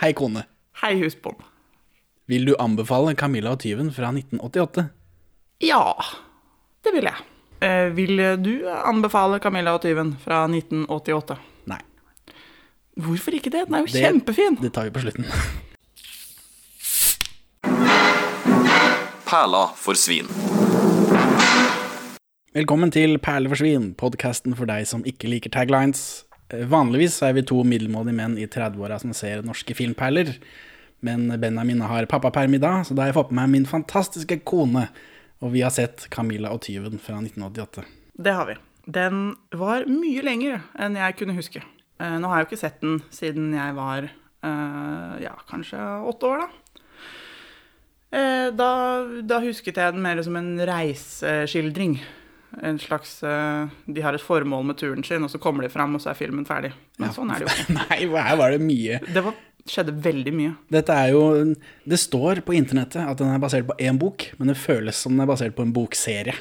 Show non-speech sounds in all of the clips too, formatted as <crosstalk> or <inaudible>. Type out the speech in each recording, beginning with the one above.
Hei, kone. Hei, husbond. Vil du anbefale Camilla og tyven fra 1988? Ja, det vil jeg. Eh, vil du anbefale Camilla og tyven fra 1988? Nei. Hvorfor ikke det? Den er jo Det- kjempefin. Det tar vi på slutten. Perla for svin. Velkommen til Perle for svin, podkasten for deg som ikke liker taglines. Eh, Vanligvis er vi to middelmådige menn i 30-åra som ser norske filmperler. Men Benjamin har pappaperm i dag, så da har jeg fått med meg min fantastiske kone. Og vi har sett Camilla og tyven fra 1988. Det har vi. Den var mye lenger enn jeg kunne huske. Eh, Nå har jeg jo ikke sett den siden jeg var eh, ja, kanskje åtte år, da. Da, da husket jeg den mer som en reiseskildring. En slags eh, De har et formål med turen sin, og så kommer de fram, og så er filmen ferdig. Men sånn er det jo ikke. <laughs> Nei, her var det mye. Det var, skjedde veldig mye. Dette er jo Det står på internettet at den er basert på én bok, men det føles som den er basert på en bokserie.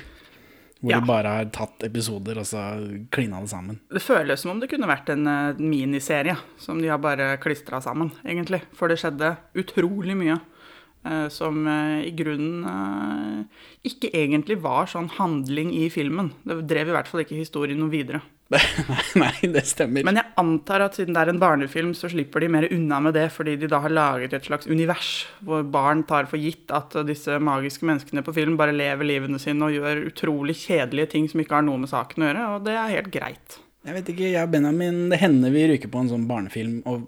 Hvor Ja. de bare har tatt episoder og så klina det sammen. Det føles som om det kunne vært en eh, miniserie som de har bare klistra sammen, egentlig. For det skjedde utrolig mye som eh, i grunnen eh, ikke egentlig var sånn handling i filmen. Det drev i hvert fall ikke historien noe videre. <laughs> Nei, det stemmer. Men jeg antar at siden det er en barnefilm, så slipper de mer unna med det, fordi de da har laget et slags univers hvor barn tar for gitt at disse magiske menneskene på film bare lever livene sine og gjør utrolig kjedelige ting som ikke har noe med saken å gjøre, og det er helt greit. Jeg vet ikke, jeg og Benjamin, det hender vi ryker på en sånn barnefilm, og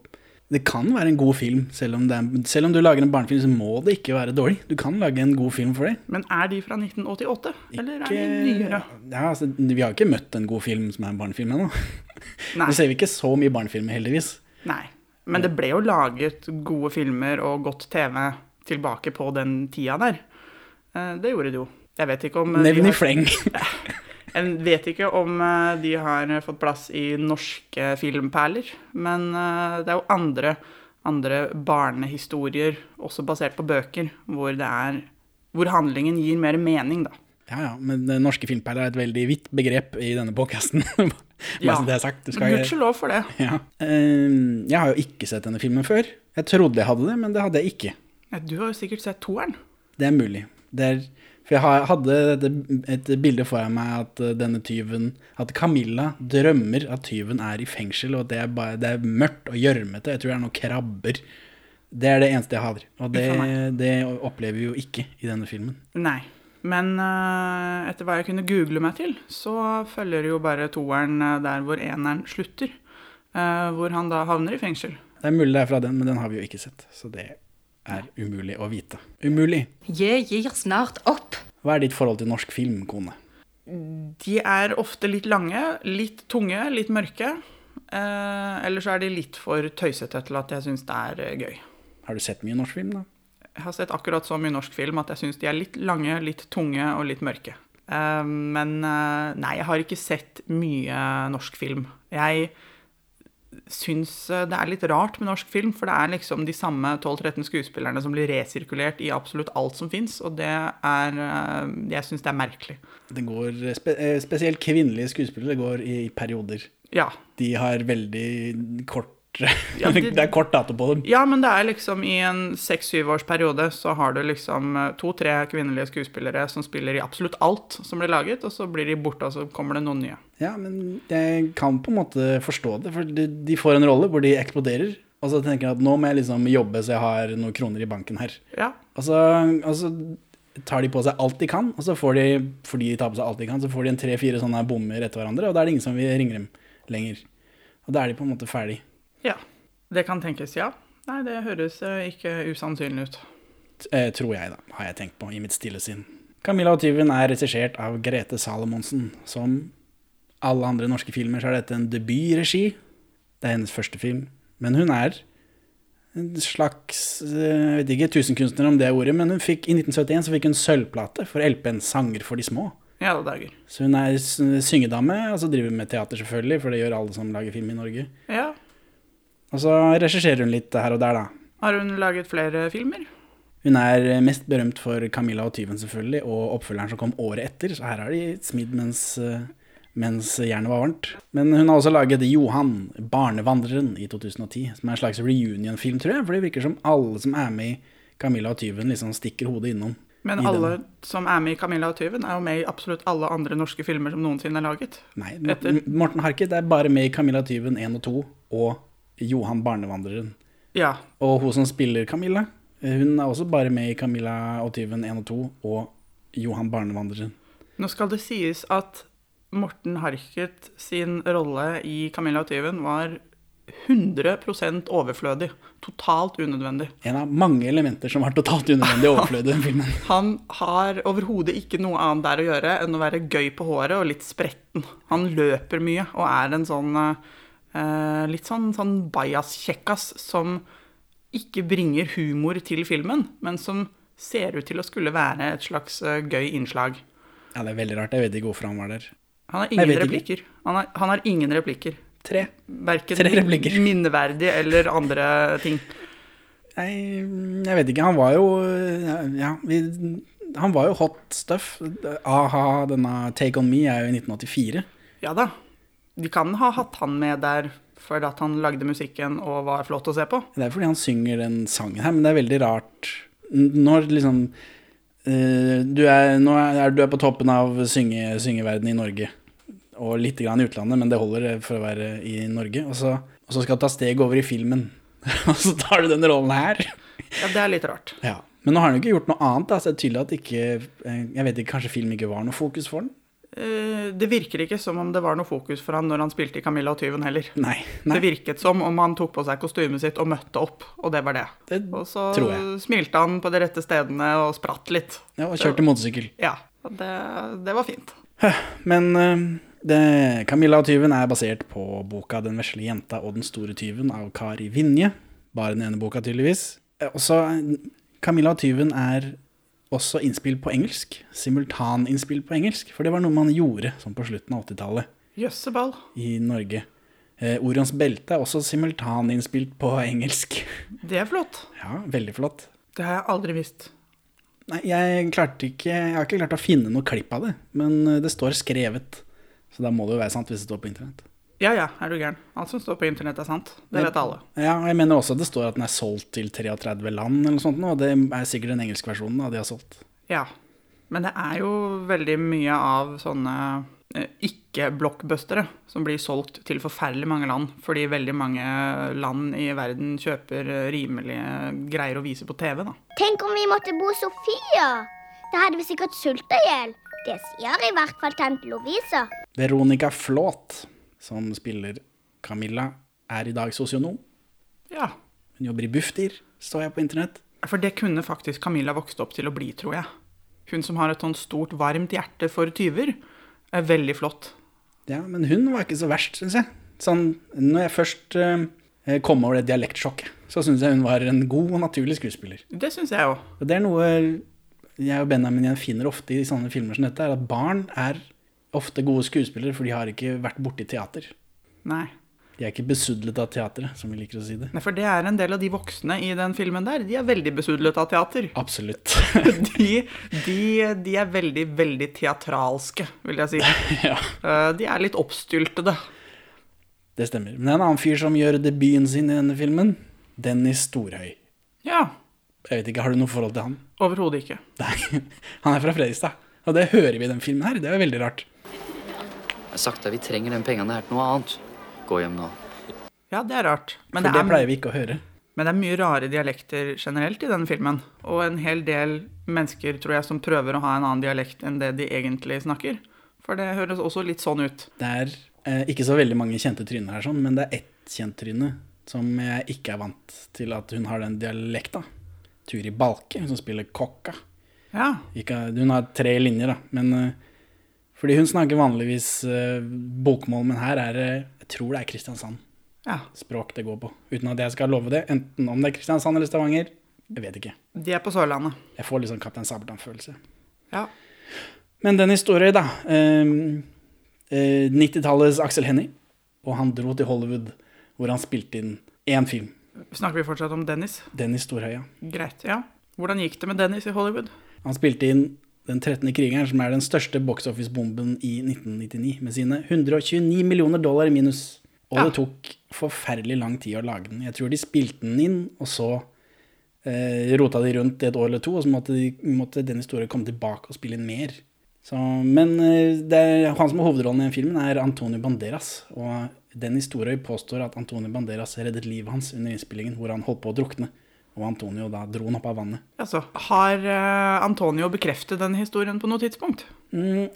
det kan være en god film. Selv om, er, selv om du lager en barnefilm, så må det ikke være dårlig. Du kan lage en god film for det. Men er de fra 1988, eller er de nyere? Ja, altså, vi har ikke møtt en god film som er en barnefilm ennå. Nå ser vi ikke så mye barnefilmer, heldigvis. Nei. Men det ble jo laget gode filmer og godt TV tilbake på den tida der. Eh, Det gjorde det jo. Jeg vet ikke om eh, Nevn i fleng. <laughs> Jeg vet ikke om eh, de har fått plass i norske filmperler, men eh, det er jo andre, andre barnehistorier, også basert på bøker, hvor, det er, hvor handlingen gir mer mening, da. Ja, ja, men det norske filmperler er et veldig vidt begrep i denne podkasten. <laughs> Ja. det er sagt. Gudskjelov for det. Ja. Eh, Jeg har jo ikke sett denne filmen før. Jeg trodde jeg hadde det, men det hadde jeg ikke. Ja, Du har jo sikkert sett toeren. Det er mulig. Det er, for jeg hadde et, bilde foran meg at eh, denne tyven At Camilla drømmer at tyven er i fengsel, og at det er, bare, det er mørkt og gjørmete. Jeg tror det er noen krabber. Det er det eneste jeg har. Og det, det opplever vi jo ikke i denne filmen. Nei. Men eh, etter hva jeg kunne google meg til, så følger jo bare toeren eh, der hvor eneren slutter. hvor han da havner i fengsel. Det er mulig det er fra den, men den har vi jo ikke sett. Så det er umulig å vite. Umulig. Jeg gir snart opp. Hva er ditt forhold til norsk film, kone? De er ofte litt lange, litt tunge, litt mørke. Eh, eller så er de litt for tøysete til at jeg syns det er eh, gøy. Har du sett mye norsk film, da? Jeg har sett akkurat så mye norsk film at jeg syns de er litt lange, litt tunge og litt mørke. Eh, men eh, nei, jeg har ikke sett mye norsk film. Jeg syns eh, det er litt rart med norsk film, for det er liksom de samme 12-13 skuespillerne som blir resirkulert i absolutt alt som fins, og det er eh, Jeg syns det er merkelig. Det går, spe, eh, Spesielt kvinnelige skuespillere går i perioder. Ja. De har veldig kort Ja, <laughs> det, Det er kort dato på dem. Ja, men det er liksom i en seks-syv års periode så har du liksom eh, to-tre kvinnelige skuespillere som spiller i absolutt alt som blir laget, og så blir de borte, og så kommer det noen nye. Ja, men jeg kan på en måte forstå det, for de, de får en rolle hvor de eksploderer. Og så tenker jeg at nå må jeg liksom jobbe så jeg har noen kroner i banken her. Ja. Og så, og så tar de på seg alt de kan, og så får de, fordi de tar på seg alt de kan, så får de en tre-fire sånne bommer etter hverandre, og da er det ingen som vil ringe dem lenger. Og da er de på en måte ferdig. Ja. Det kan tenkes, ja. Nei, det høres eh, ikke usannsynlig ut. Eh, tror jeg, da, har jeg tenkt på i mitt stille sinn. Camilla og tyven er regissert av Grete Salomonsen. Som alle andre norske filmer så er dette en debutregi. Det er hennes første film. Men hun er en slags eh, Jeg vet ikke tusenkunstner om det ordet, men hun fikk, i 1971 så fikk hun sølvplate for LP-en 'Sanger for de små'. Ja, det dager. Så hun er syngedame, og så driver hun med teater, selvfølgelig, for det gjør alle som lager film i Norge. Ja. Og så regisserer hun litt her og der, da. Har hun laget flere filmer? Hun er mest berømt for Camilla og tyven, selvfølgelig, og oppfølgeren som kom året etter. Så her har de smidd mens, eh, mens jernet var varmt. Men hun har også laget Johan, barnevandreren, i 2010, som er en slags reunion-film, tror jeg. For det virker som alle som er med i Camilla og tyven, liksom stikker hodet innom. Men alle den. som er med i Camilla og tyven, er jo med i absolutt alle andre norske filmer som noensinne er laget. Nei, Morten Harket er bare med i Camilla og tyven 1 og 2, og Johan, barnevandreren. Ja, Og hun som spiller Camilla, hun er også bare med i Camilla og tyven 1 og 2, og Johan, barnevandreren. Nå skal det sies at Morten Harket sin rolle i Camilla og tyven var 100% overflødig. Totalt unødvendig. En av mange elementer som var totalt unødvendig overflødig i den filmen. <laughs> Han har overhodet ikke noe annet der å gjøre enn å være gøy på håret og litt spretten. Han løper mye og er en sånn eh, litt sånn, sånn bajas-kjekkas som ikke bringer humor til filmen, men som ser ut til å skulle være et slags eh, gøy innslag. Ja, det er veldig rart. Jeg vet ikke hvorfor han var der. Han har ingen replikker. Han har, han har ingen replikker. Tre. Verken Tre replikker. <laughs> minneverdig eller andre ting. Nei, jeg vet ikke. Han var jo Ja, vi, han var jo hot stuff. A-ha, denne Take On Me er jo i 1984. Ja da. De kan ha hatt han med der for at han lagde musikken og var flott å se på. Det er fordi han synger den sangen her, men det er veldig rart når liksom eh, du, er, er, du er på toppen av synge, syngeverdenen i Norge, og litt grann i utlandet, men det holder for å være i Norge. Og så, og så skal du ta steg over i filmen, <laughs> og så tar du den rollen her. Ja, det er litt rart. Ja. Men nå har han jo ikke gjort noe annet, da, så det er tydelig at ikke eh, Jeg vet ikke, kanskje film ikke var noe fokus for den? Eh, Det virker ikke som om det var noe fokus for han når han spilte i Camilla og tyven heller. Nei. Det virket som om han tok på seg kostymet sitt og møtte opp, og det var det. Det Og så tror jeg. smilte han på de rette stedene og spratt litt. Ja, og kjørte motorsykkel. Ja, det, det var fint. Men eh, det, Camilla og tyven er basert på boka 'Den vesle jenta og den store tyven' av Kari Vinje. Bare den ene boka, tydeligvis. Eh, Også, Camilla og tyven er også innspill på engelsk. Simultaninnspill på engelsk. For det var noe man gjorde sånn på slutten av 80-tallet Jøsseball. i Norge. Eh, Orions belte er også simultaninnspilt på engelsk. Det er flott. Ja, veldig flott. Det har jeg aldri visst. Nei, jeg klarte ikke Jeg har ikke klart å finne noe klipp av det, men eh, det står skrevet. Så da må det jo være sant hvis det står på internett. Ja ja, er du gæren. Alt som står på internett er sant. Det vet alle. Ja, og jeg mener også det står at den er solgt til 33 land eller noe sånt nå, og det er sikkert den engelske versjonen da de har solgt. Ja. Men det er jo veldig mye av sånne eh, ikke-blockbustere som blir solgt til forferdelig mange land, fordi veldig mange land i verden kjøper eh, rimelige greier å vise på TV, da. Tenk om vi måtte bo Sofia. Da hadde vi sikkert sulta i hjel. Det sier i hvert fall tante Lovise. Veronica Flåt, som spiller Camilla, er i dag sosionom. Ja. Hun jobber i Bufdir, står jeg på internett. For det kunne faktisk Camilla vokst opp til å bli, tror jeg. Hun som har et sånt stort, varmt hjerte for tyver, er veldig flott. Ja, men hun var ikke så verst, syns jeg. Sånn, når jeg først eh, kom over det dialektsjokket, så syns jeg hun var en god og naturlig skuespiller. Det syns jeg òg. Det er noe jeg og Benjamin finner ofte i sånne filmer som dette, er at barn er ofte gode skuespillere, for de har ikke vært borti teater. Nei. De er ikke besudlet av teatret, som vi liker å si det. Nei, for det er en del av de voksne i den filmen der. De er veldig besudlet av teater. Absolutt. <laughs> De, de, de er veldig, veldig teatralske, vil jeg si. <laughs> ja, Eh, De er litt oppstyltede. det stemmer. Men det er en annen fyr som gjør debuten sin i denne filmen. Dennis Storhøy. Ja. Jeg vet ikke, Har du noe forhold til han? Overhodet ikke. Nei, <laughs> han er fra Fredrikstad. Og det hører vi i den filmen her. Det er veldig rart. Jeg har sagt deg, vi trenger den pengene her til noe annet. Gå hjem nå. Ja, det er rart. Men For det det er, pleier vi ikke å høre. men det er mye rare dialekter generelt i denne filmen. Og en hel del mennesker, tror jeg, som prøver å ha en annen dialekt enn det de egentlig snakker. For det høres også litt sånn ut. Det er eh, ikke så veldig mange kjente tryner her, sånn, men det er ett kjent tryne som jeg ikke er vant til at hun har den dialekta. Turi Balke, hun som spiller kokka. Ja. Ikke, hun har tre linjer, da, men eh, fordi hun snakker vanligvis uh, bokmål, men her er det Jeg tror det er Kristiansand ja. språk det går på. Uten at jeg skal love det. Enten om det er Kristiansand eller Stavanger. Jeg vet ikke. De er på Sørlandet. Jeg får litt sånn Kaptein Sabeltann-følelse. Ja. Men den historien, da. Eh, eh, 90-tallets Aksel Hennie. Og han dro til Hollywood, hvor han spilte inn én film. Snakker vi fortsatt om Dennis? Dennis Storhøya. Greit. Ja. Hvordan gikk det med Dennis i Hollywood? Han spilte inn Den 13. krigeren, som er den største box office-bomben i 1999, med sine 129 millioner dollar i minus. Og Ja. det tok forferdelig lang tid å lage den. Jeg tror de spilte den inn, og så eh, rota de rundt et år eller to, og så måtte, de, måtte den historien komme tilbake og spille inn mer. Så, men eh, er, han som har hovedrollen i den filmen, er Antonio Banderas. Og den historien påstår at Antonio Banderas reddet livet hans under innspillingen, hvor han holdt på å drukne. Og Antonio da dro han opp av vannet. Altså, har eh, Antonio bekreftet den historien på noe tidspunkt? Mm,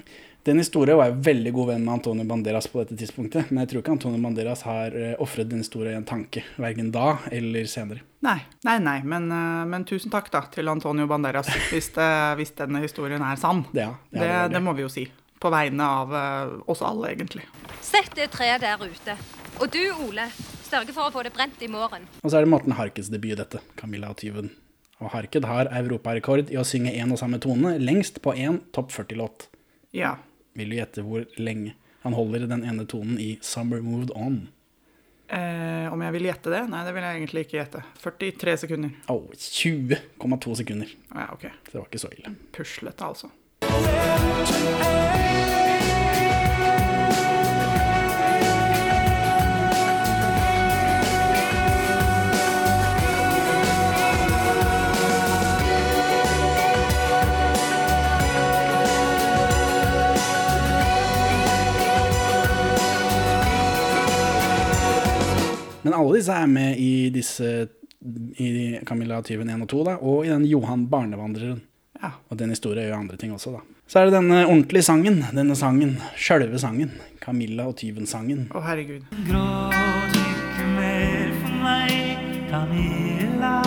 den historien var jeg veldig god venn med Antonio Banderas på dette tidspunktet, men jeg tror ikke Antonio Banderas har uh, ofret den historien i en tanke, verken da eller senere. Nei, nei, nei, men, eh, men tusen takk da til Antonio Banderas, hvis, det, hvis denne historien er sann. Det, ja, Det, det, det må vi jo si. På vegne av eh, oss alle, egentlig. Sett det treet der ute. Og du, Ole, sørger for å få det brent i morgen. Og så er det Morten Harkes debut, dette, Camilla og tyven. Og Harked har europarekord i å synge én og samme tone lengst på én topp 40-låt. Ja. Vil du gjette hvor lenge han holder den ene tonen i 'Summer Moved On'? Eh, om jeg vil gjette det? Nei, det vil jeg egentlig ikke gjette. 43 sekunder. Oh, 20,2 sekunder. Ja, ok. Så det var ikke så ille. Puslete, altså. Men alle disse er med i disse i Camilla Tyven 1 og 2, da, og i den Johan Barnevandreren. Ja. Og den historien gjør andre ting også, da. Så er det denne ordentlige sangen. Denne sangen. Sjølve sangen. Camilla og Tyven-sangen. Å, herregud. Gråt ikke mer for meg, Camilla.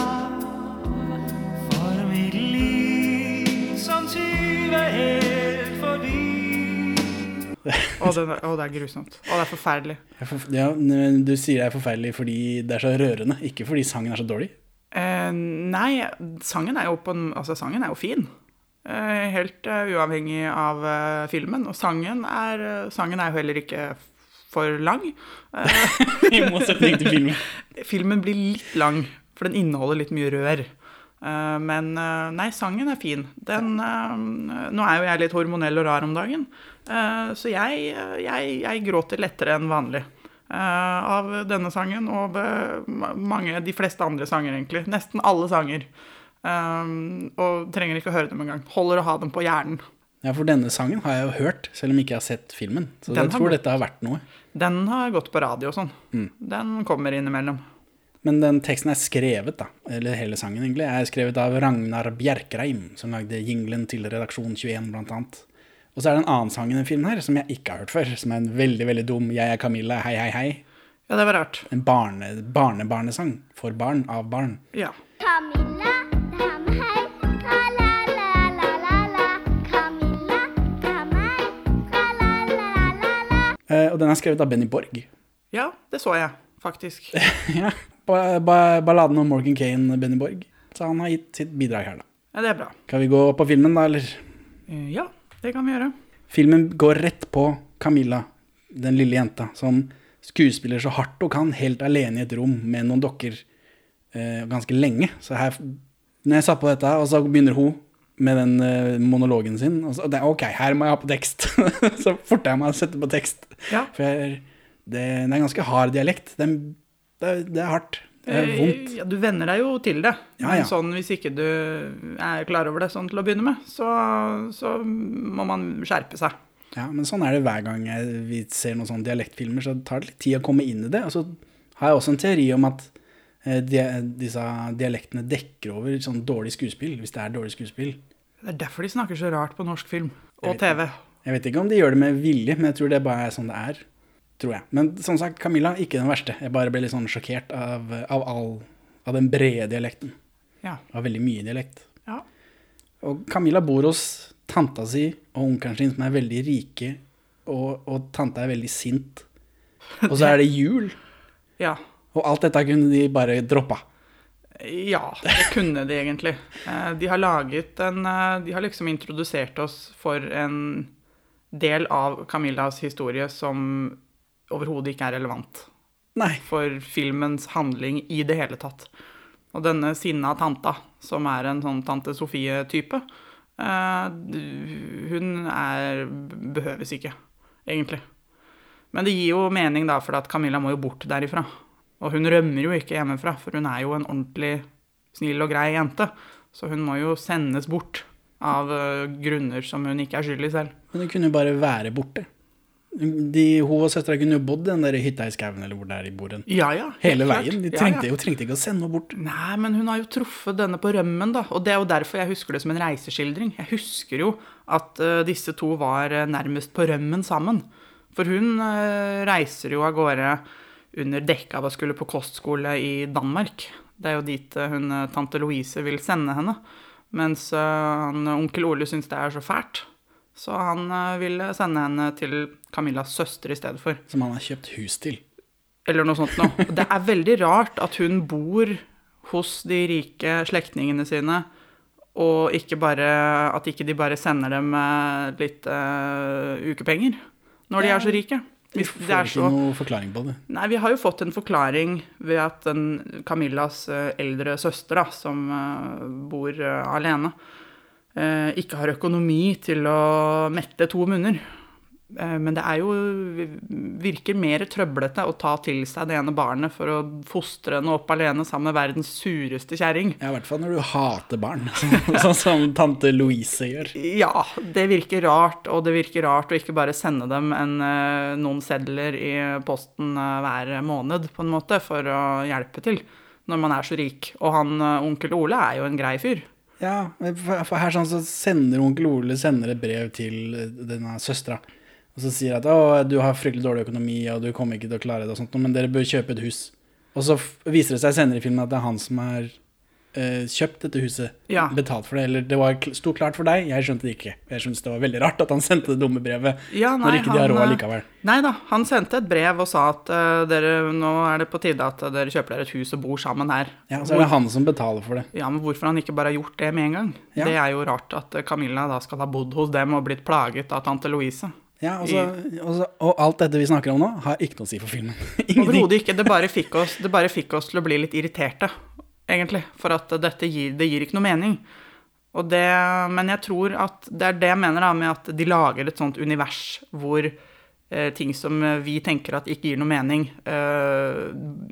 For mitt liv som tyve er. Å, det, det er grusomt. Å, det er forferdelig. Ja, du sier det er forferdelig fordi det er så rørende, ikke fordi sangen er så dårlig. Eh, nei, sangen er jo på en Altså, sangen er jo fin. Eh, helt uh, uavhengig av uh, filmen. Og sangen er, uh, sangen er jo heller ikke for lang. <laughs> I motsetning til filmen. <laughs> filmen blir litt lang, for den inneholder litt mye rør. Men nei, sangen er fin. Den Nå er jo jeg litt hormonell og rar om dagen, så jeg, eh, jeg, jeg gråter lettere enn vanlig. eh, av denne sangen og mange, de fleste andre sanger, egentlig. Nesten alle sanger. Eh, og trenger ikke å høre dem engang. Holder å ha dem på hjernen. Ja, for denne sangen har jeg jo hørt, selv om jeg ikke har sett filmen. Så Den jeg tror gått. dette har vært noe. Den har gått på radio og sånn. Den kommer innimellom. Men den teksten er skrevet, da, eller hele sangen egentlig, er skrevet av Ragnar Bjerkreim, som lagde jinglen til Redaksjon 21, blant annet. Og så er det en annen sang i den filmen her, som jeg ikke har hørt før, som er en veldig, veldig dum Jeg er Camilla, hei, hei, hei. Ja, det var rart. En barne, barnebarnesang for barn av barn. Ja. Camilla, det er meg. Tra-la-la-la-la. Eh, og den er skrevet av Benny Borg. ja, det så jeg faktisk. <laughs> ja, ba, ba, balladen om Morgan Kane, Benny Borg. Så han har gitt sitt bidrag her, da. Ja, det er bra. Kan vi gå på filmen, da, eller? Eh, Ja, det kan vi gjøre. Filmen går rett på Camilla, den lille jenta, som skuespiller så hardt hun kan, helt alene i et rom med noen dokker eh, ganske lenge. Så her, når jeg satt på dette, og så begynner hun med den eh, monologen sin, og så, det, ok, her må jeg ha på tekst. <laughs> så forter jeg meg å sette på tekst. Ja. For jeg, det, det er ganske hard dialekt. Det, det, det er hardt. Det er vondt. Eh, Ja, du venner deg jo til det. Ja, ja. sånn, hvis ikke du er klar over det sånn til å begynne med, så, så må man skjerpe seg. Ja, men sånn er det hver gang jeg, vi ser noen sånne dialektfilmer, så tar det litt tid å komme inn i det. Og så har jeg også en teori om at eh, de, disse dialektene dekker over sånn dårlig skuespill, hvis det er dårlig skuespill. Det er derfor de snakker så rart på norsk film Jeg og vet TV. Jeg vet ikke om de gjør det med vilje, men jeg tror det bare er sånn det er. Tror jeg. Men som sagt, Camilla, ikke den verste. Jeg bare ble litt sånn sjokkert av, av, all, av den brede dialekten. Ja. Av veldig mye dialekt. ja. Og Camilla bor hos tanta si og onkelen sin, som er veldig rike, og, og tanta er veldig sint. <laughs> Og så er det jul, Ja. og alt dette kunne de bare droppa. Ja, det kunne de egentlig. Eh, De har laget en eh, De har liksom introdusert oss for en del av Camillas historie som overhodet ikke er relevant Nei. for filmens handling i det hele tatt. Og denne sinna tanta, som er en sånn tante Sofie-type, Eh, hun er behøves ikke, egentlig. Men det gir jo mening, da, for at Camilla må jo bort derifra. Og hun rømmer jo ikke hjemmefra, for hun er jo en ordentlig snill og grei jente. Så hun må jo sendes bort av eh, grunner som hun ikke er skyld i selv. Men hun kunne jo bare være borte. De, hun og søstera kunne jo bodd i den der hytta i skauen eller hvor det er de borden. Ja, ja. Hele veien. De trengte ja. jo trengte ikke å sende henne bort. Nei, men hun har jo truffet denne på rømmen, da. Og det er jo derfor jeg husker det som en reiseskildring. Jeg husker jo at uh, disse to var uh, nærmest på rømmen sammen. For hun uh, reiser jo av gårde under dekka av å skulle på kostskole i Danmark. Det er jo dit hun, tante Louise vil sende henne. Mens onkel Ole syns det er så fælt. Så han ville sende henne til Camillas søster i stedet for. Som han har kjøpt hus til. Eller noe sånt noe. Det er veldig rart at hun bor hos de rike slektningene sine, og ikke bare, at ikke de bare sender dem eh, litt uh, ukepenger når de er så rike. Vi får ikke så, noe forklaring på det. nei, vi har jo fått en forklaring ved at den Camillas eh, eldre søster, da, som eh, bor eh, alene, eh, ikke har økonomi til å mette to munner. Eh, Men det er jo virker mer trøblete å ta til seg det ene barnet for å fostre henne opp alene sammen med verdens sureste kjerring. Ja, I hvert fall når du hater barn, sånn <laughs> sånn som tante Louise gjør. Ja, det virker rart, og det virker rart å ikke bare sende dem en, eh, noen sedler i posten eh, hver måned, på en måte, for å hjelpe til når man er så rik. Og han eh, onkel Ole er jo en grei fyr. Ja, for her sånn så sender onkel Ole sender et brev til denne søstera. Og så sier at å, du har fryktelig dårlig økonomi, og du kommer ikke til å klare det, og sånt, men dere bør kjøpe et hus. Og så viser det seg senere i filmen at det er han som har eh, kjøpt dette huset. Ja. Betalt for det. Eller det var, sto klart for deg, jeg skjønte det ikke. Jeg syntes det var veldig rart at han sendte det dumme brevet Ja, nei, når ikke de har råd eh, likevel. Nei da, han sendte et brev og sa at uh, dere, nå er det på tide at dere kjøper dere et hus og bor sammen her. Ja, så er det han som betaler for det. Ja, men hvorfor han ikke bare har gjort det med en gang? Ja. Det er jo rart at eh, Camilla da skal ha bodd hos dem og blitt plaget av tante Louise. Ja, og, også, og, alt dette vi snakker om nå, har ikke noe å si for filmen. <laughs> Overhodet ikke. Det bare, oss, det bare fikk oss til å bli litt irriterte, egentlig. For at dette gir, det gir ikke noe mening. Og det, men jeg tror at det er det jeg mener da, med at de lager et sånt univers hvor eh, ting som vi tenker at ikke gir noe mening eh,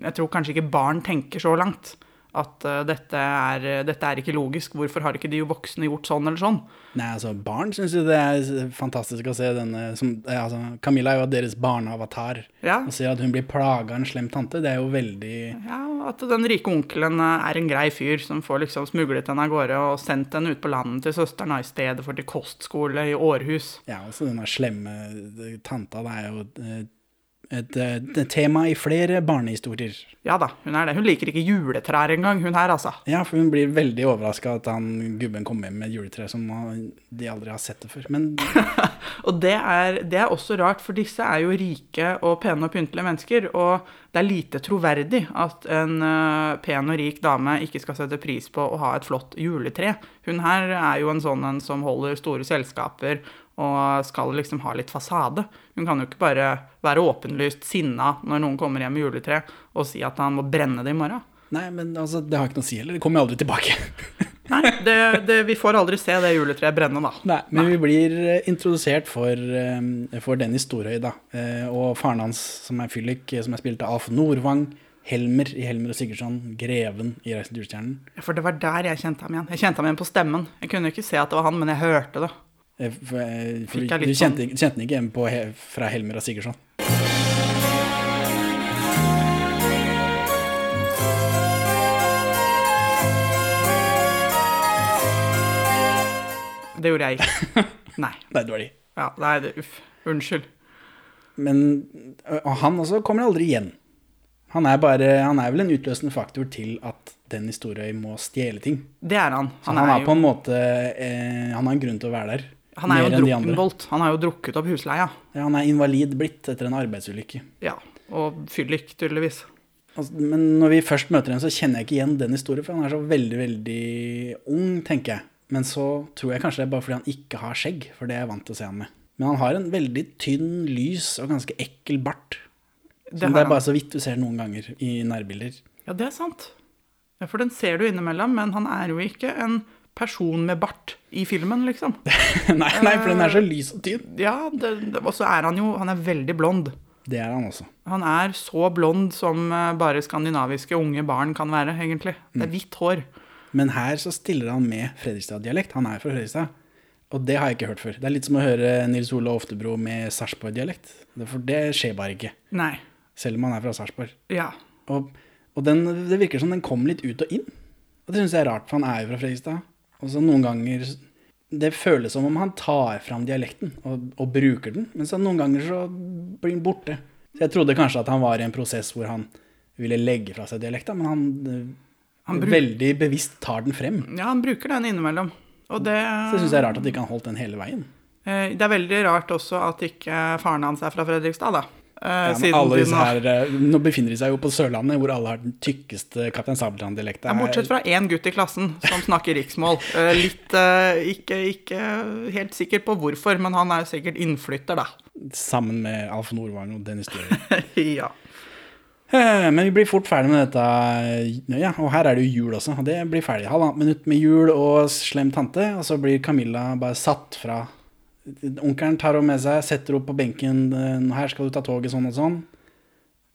Jeg tror kanskje ikke barn tenker så langt. At uh, dette, er, dette er ikke logisk. Hvorfor har ikke de voksne gjort sånn eller sånn? Nei, altså, barn syns jo det er fantastisk å se denne som, eh, altså, Camilla er jo deres barneavatar. Ja. Og ser at hun blir plaga av en slem tante, det er jo veldig Ja, At den rike onkelen eh, er en grei fyr som får liksom smuglet henne av gårde og sendt henne ut på landet til søsteren i stedet for til kostskole i Århus. Ja, altså denne slemme eh, tanta, det er jo eh, et, et tema i flere barnehistorier. Ja da, hun er det. Hun liker ikke juletrær engang, hun her, altså. Ja, for hun blir veldig overraska at han gubben kommer hjem med et juletre som de aldri har sett det før. Men <laughs> Og det er, det er også rart, for disse er jo rike og pene og pyntelige mennesker. Og det er lite troverdig at en eh, pen og rik dame ikke skal sette pris på å ha et flott juletre. Hun her er jo en sånn en som holder store selskaper og skal liksom ha litt fasade. Hun kan jo ikke bare være åpenlyst sinna når noen kommer hjem med juletre og si at han må brenne det i morgen. nei, men altså, det har ikke noe å si heller. Det kommer jo aldri tilbake. <laughs> Nei, det, det, vi får aldri se det juletreet brenne, da. Nei, men vi blir eh, introdusert for, eh, for Dennis Storhøy, da. Eh, Og faren hans, som er fyllik, som er spilt av Alf Nordvang. Helmer i Helmer og Sigurdsson. Greven i Reisen til julestjernen. For det var der jeg kjente ham igjen. Jeg kjente ham igjen på stemmen. Jeg kunne ikke se at det var han, men jeg hørte det. Eh, For, eh, for du kjente, kjente den ikke igjen på, fra Helmer og Sigurdsson? Det gjorde jeg ikke. <laughs> Nei. Nei, de Ja, nei, det, uff. Unnskyld. Men og han også kommer aldri igjen. Han er, bare, han er vel en utløsende faktor til at Dennis Storøy må stjele ting. Det er han. Han, han, er, har på en måte eh, Han har en grunn til å være der. Han er jo drukkenbolt. Han har jo drukket opp husleia. Ja, han er invalid blitt etter en arbeidsulykke. Ja. Og fyllik, tydeligvis. Altså, men når vi først møter ham, så kjenner jeg ikke igjen den historien, for han er så veldig, veldig ung, tenker jeg. Men så tror jeg kanskje det er bare fordi han ikke har skjegg, for det er jeg vant til å se han med. Men han har en veldig tynn, lys og ganske ekkel bart. Det Som det er han. bare så vidt du ser noen ganger i nærbilder. Ja, det er sant. Ja, for den ser du innimellom, men han er jo ikke en person med bart i filmen, liksom. <laughs> nei, nei, for den er så lys og tynn. Ja, det, det, og så er han jo Han er veldig blond. Det er han også. Han er så blond som eh, bare skandinaviske unge barn kan være, egentlig. Det er hvitt hår. Men her så stiller han med Fredrikstad-dialekt. Han er fra Fredrikstad. Og det har jeg ikke hørt før. Det er litt som å høre Nils Ole Oftebro med Sarpsborg-dialekt. For det skjer bare ikke. Nei. Selv om han er fra Sarpsborg. Ja. Og, og den, det virker som den kom litt ut og inn. Og det syns jeg er rart, for han er jo fra Fredrikstad. Og så noen ganger Det føles som om han tar fram dialekten og, og bruker den, men så noen ganger så blir den borte. Så jeg trodde kanskje at han var i en prosess hvor han ville legge fra seg dialekta, men han, eh, Han veldig bevisst tar den frem. ja, han bruker den innimellom. Og det Så jeg syns det er rart at ikke han holdt den hele veien. Eh, Det er veldig rart også at ikke faren hans er fra Fredrikstad, da. Eh, Ja, her, eh, nå befinner de seg jo på Sørlandet, hvor alle har den tykkeste Kaptein Sabeltann-dialekta. Ja, bortsett fra én gutt i klassen som snakker riksmål. <laughs> Eh, Litt ikke, ikke helt sikker på hvorfor, men han er jo sikkert innflytter, da. Sammen med Alf Nordvang og Dennis Døhler. <laughs> ja. Men vi blir fort ferdig med dette. Ja, og her er det jo jul også. Og det blir ferdig. Halvannet minutt med jul og slem tante, og så blir Camilla bare satt fra. Onkelen tar henne med seg, setter henne på benken. eh, 'Her skal du ta toget', sånn og sånn.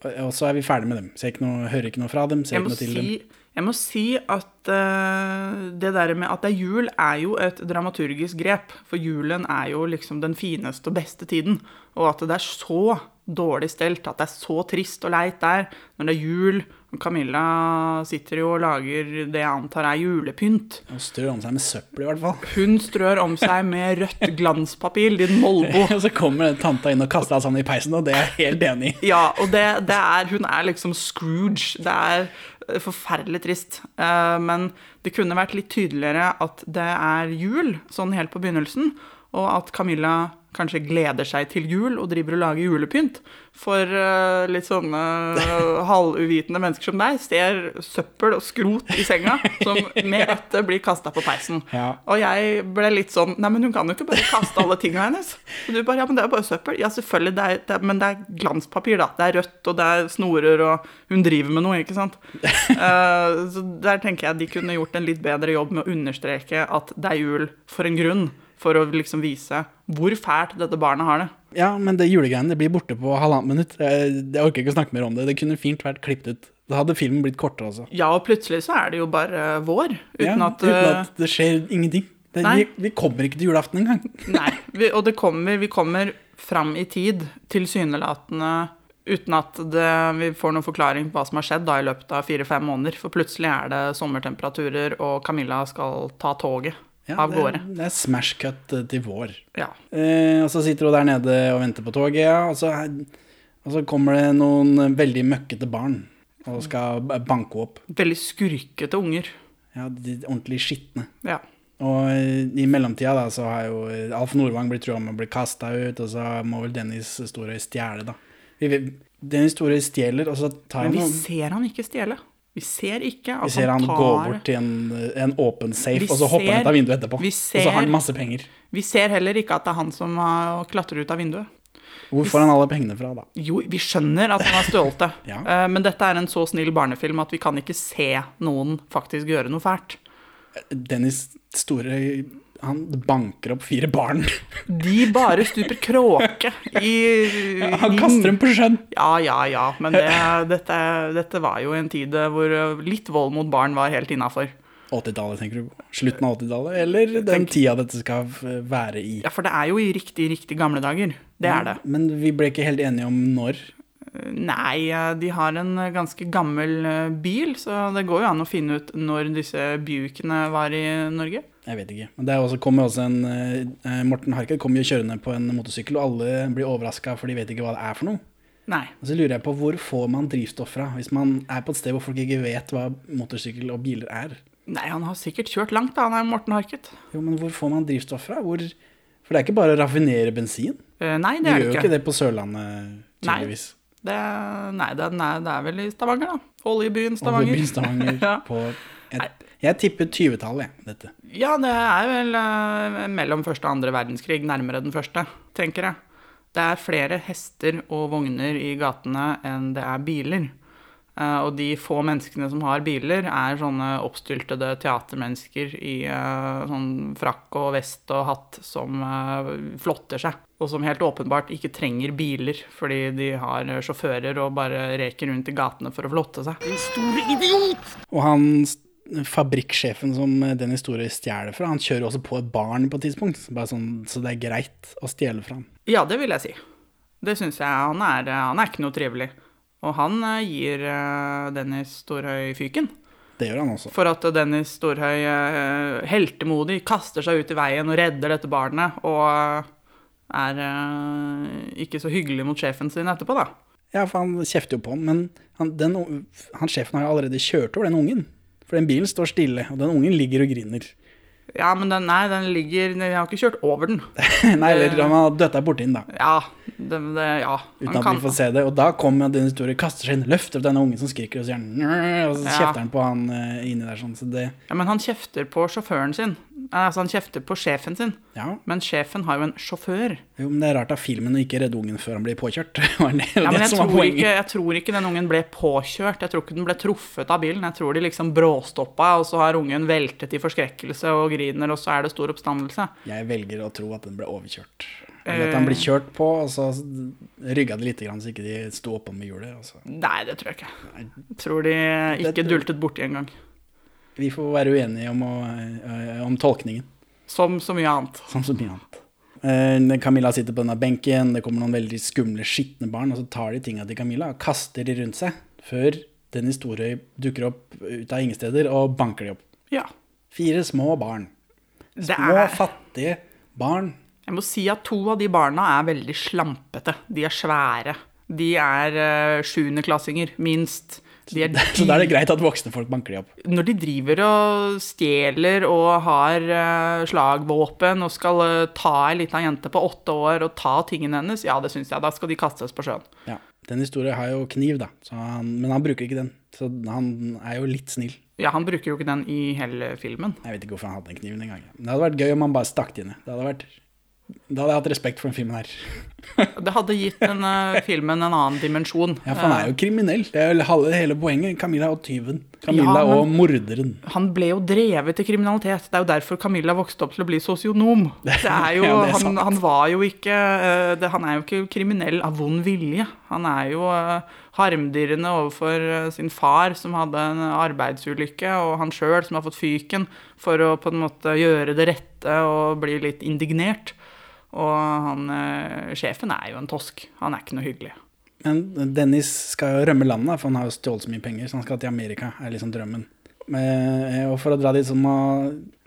Og- så er vi ferdig med dem. Ikke noe, hører ikke noe fra dem. Ser ikke noe til dem. si, jeg må si at uh, det der med at det er jul, er jo et dramaturgisk grep. For julen er jo liksom den fineste og beste tiden. Og at det er så dårlig stelt, at det er så trist og leit der når det er jul. Camilla sitter jo og lager det jeg antar er julepynt. Hun strør om seg med søppel, i hvert fall. Hun strør om seg med rødt glanspapir, din molbo. <laughs> Og så kommer tanta inn og kaster deg sammen i peisen, og det er jeg helt enig i. <laughs> Ja, og det, det er, hun er liksom Scrooge. Det er eh, forferdelig trist. Eh, Men det kunne vært litt tydeligere at det er jul, sånn helt på begynnelsen, og at Camilla kanskje gleder seg til jul og driver og lager julepynt. For uh, litt sånne uh, <laughs> halvuvitende mennesker som deg ser søppel og skrot i senga som med <laughs> rette blir kasta på peisen. Ja. Og jeg ble litt sånn Nei, men hun kan jo ikke bare kaste alle tingene hennes. Og du bare Ja, men det er jo bare søppel. Ja, selvfølgelig, det er, det er, men det er glanspapir, da. Det er rødt, og det er snorer, og hun driver med noe, ikke sant. Uh, <laughs> så der tenker jeg de kunne gjort en litt bedre jobb med å understreke at det er jul for en grunn. For å liksom vise hvor fælt dette barnet har det. Ja, men det julegreiene det blir borte på halvannet minutt. Jeg, jeg orker ikke å snakke mer om det. Det kunne fint vært klippet ut. Da hadde filmen blitt kortere også. Ja, og plutselig så er det jo bare vår. Uten ja, at, uten eh, at det skjer ingenting. Det, vi, vi kommer ikke til julaften engang. <laughs> Nei, vi, og det kommer, vi kommer fram i tid, tilsynelatende uten at det, vi får noen forklaring på hva som har skjedd da i løpet av fire-fem måneder. For plutselig er det sommertemperaturer, og Camilla skal ta toget Ja, av det, gårde. det er smash cut eh, til vår. Ja. Eh, og så sitter hun der nede og venter på toget, ja. Og så, og så kommer det noen veldig møkkete barn og skal banke opp. Veldig skurkete unger. Ja, de ordentlig skitne. Ja. Og eh, i mellomtida da, så har jo eh, Alf Nordvang blitt trua med å bli kasta ut, og så må vel Dennis Storøy stjele, da. Vi, Dennis Storøy stjeler, og så tar Men han vi noen ser han ikke stjele. Vi ser ikke at Vi ser han tar gå bort til en, en åpen safe, Vi og så hopper han ut av vinduet etterpå. Ser... Og så har han masse penger. Vi ser heller ikke at det er han som klatrer ut av vinduet. Hvor får han alle pengene fra, da? Jo, vi skjønner at han har stjålet det. <laughs> Ja. Eh, Men dette er en så snill barnefilm at vi kan ikke se noen faktisk gjøre noe fælt. Dennis Store han banker opp fire barn. <laughs> De bare stuper kråke i, ja, Han kaster dem på sjøen. Ja, ja, ja. Men det, dette, dette var jo en tid hvor litt vold mot barn var helt innafor. 80-tallet, tenker du? på? Slutten av 80-tallet? Eller den Tenk- tida dette skal være i? Ja, for det er jo i riktig, riktig gamle dager. Det er det. Men vi ble ikke helt enige om når. Nei, de har en eh, ganske gammel eh, bil, så det går jo an å finne ut når disse Buickene var i Norge. Jeg vet ikke. Men det er også, kommer også en eh, Morten Harket kommer jo kjørende på en motorsykkel, og alle blir overraska, for de vet ikke hva det er for noe. Nei. Og så lurer jeg på hvor får man drivstoff fra, hvis man er på et sted hvor folk ikke vet hva motorsykkel og biler er? Nei, han har sikkert kjørt langt, da, han er Morten Harket. Jo, men hvor får man drivstoff fra? Hvor, for det er ikke bare å raffinere bensin. Uh, Nei, De det er gjør jo ikke. ikke det på Sørlandet, Nei. Det, nei, det, nei, det er vel i Stavanger, da. Oljebyen Stavanger. Oljebyen Stavanger <laughs> ja. på et, jeg tipper 20-tallet, jeg, dette. ja, det er vel uh, mellom første og andre verdenskrig, nærmere den første, tenker jeg. Det er flere hester og vogner i gatene enn det er biler. Uh, og de få menneskene som har biler, er sånne oppstyltede teatermennesker i uh, sånn frakk og vest og hatt som flotter seg. Og som helt åpenbart ikke trenger biler, fordi de har sjåfører og bare reker rundt i gatene for å flotte seg. Og han fabrikksjefen som den historien stjeler fra, han kjører også på et barn på et tidspunkt. Bare sånn, så det er greit å stjele fra han. Ja, det vil jeg si. Det syns jeg. Han er, han er ikke noe trivelig. Og han eh, gir eh, Dennis Storhøy fyken. Det gjør han også. For at Dennis Storhøy eh, heltemodig kaster seg ut i veien og redder dette barnet, og eh, er eh, ikke så hyggelig mot sjefen sin etterpå, da. Ja, for han kjefter jo på han, men han, den, han sjefen har jo allerede kjørt over den ungen. For den bilen står stille, og den ungen ligger og griner. Ja, men den, nei, den ligger Jeg har ikke kjørt over den. <laughs> Nei, eller han har døtta borti den, da. Ja, det, det, ja. Uten at kan- vi får se det. Og da kommer den historien, kaster seg inn, løfter opp denne ungen som skriker, og så, han, og så Ja. kjefter han på han eh, inni der. sånn, så det, Ja, men han kjefter på sjåføren sin. Altså, han kjefter på sjefen sin. ja. Men sjefen har jo en sjåfør. Jo, men det er rart av filmen å ikke redde ungen før han blir påkjørt. <laughs> Var det, Ja, men jeg tror, ikke, jeg tror ikke den ungen ble påkjørt. Jeg tror ikke den ble truffet av bilen. Jeg tror de liksom bråstoppa, og så har ungen veltet i forskrekkelse og griner, og så er det stor oppstandelse. Jeg velger å tro at den ble overkjørt. Eller at han ble kjørt på, og så rygga det litt, grann, så ikke de sto oppå med hjulet. Nei, det tror jeg ikke. Jeg tror de ikke det, dultet borti engang. Vi får være uenige om, å, eh, om tolkningen, Som så mye annet. som så mye annet. Eh, Camilla sitter på denne benken, det kommer noen veldig skumle, skitne barn, og så tar de tinga til Camilla og kaster de rundt seg, før Dennis Storøy dukker opp ut av ingen steder og banker de opp. Ja. Fire små barn. Små, er, fattige barn. jeg må si at to av de barna er veldig slampete. De er svære. De er uh, sjuendeklassinger, minst. De er <laughs> Så da er det greit at voksne folk banker de opp. Når de driver og stjeler og har uh, slagvåpen og skal uh, ta ei lita jente på åtte år og ta tingene hennes, ja, det syns jeg. Da skal de kastes på sjøen. Ja. Den historien har jo kniv, da, så han, men han bruker ikke den. Så han er jo litt snill. Ja, han bruker jo ikke den i hele filmen. Jeg vet ikke hvorfor han hadde den kniven engang. Det hadde vært gøy om han bare stakk det inn. Det hadde vært Da hadde jeg hatt respekt for den filmen her. <laughs> Det hadde gitt den eh, filmen en annen dimensjon. Ja, for han er jo kriminell. Det er jo hele poenget. Camilla og tyven. Camilla Ja, og morderen. Han ble jo drevet til kriminalitet. Det er jo derfor Camilla vokste opp til å bli sosionom. <laughs> Det er jo, Ja, det er han, han var jo ikke eh, det, Han er jo ikke kriminell av vond vilje. Han er jo eh, harmdirrende overfor eh, sin far, som hadde en arbeidsulykke, og han sjøl, som har fått fyken, for å på en måte gjøre det rette og bli litt indignert. Og han, eh, sjefen er jo en tosk. Han er ikke noe hyggelig. Men Dennis skal jo rømme landet, for han har jo stjålet så mye penger, så han skal til Amerika, er liksom drømmen. Men, og for å dra dit så må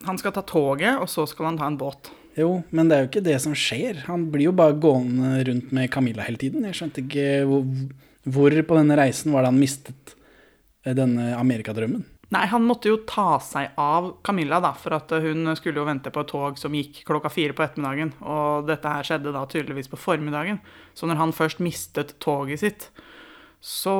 Han skal ta toget, og så skal han ta en båt. Jo, men det er jo ikke det som skjer. Han blir jo bare gående rundt med Camilla hele tiden. Jeg skjønte ikke hvor, hvor på denne reisen var det han mistet eh, denne amerikadrømmen. Nei, han måtte jo ta seg av Camilla, da, for at hun skulle jo vente på et tog som gikk klokka fire på ettermiddagen. Og dette her skjedde da tydeligvis på formiddagen. Så når han først mistet toget sitt, så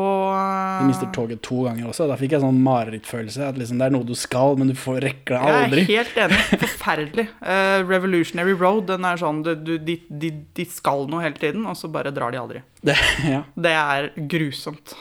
Vi mister toget to ganger også. Da fikk jeg sånn marerittfølelse. At liksom, det er noe du skal, men du får rekker det Jeg er helt enig. Forferdelig. Uh, Revolutionary Road, den er sånn du, du, de, de, de skal noe hele tiden, og så bare drar de aldri. Det, <laughs> ja. Det er grusomt.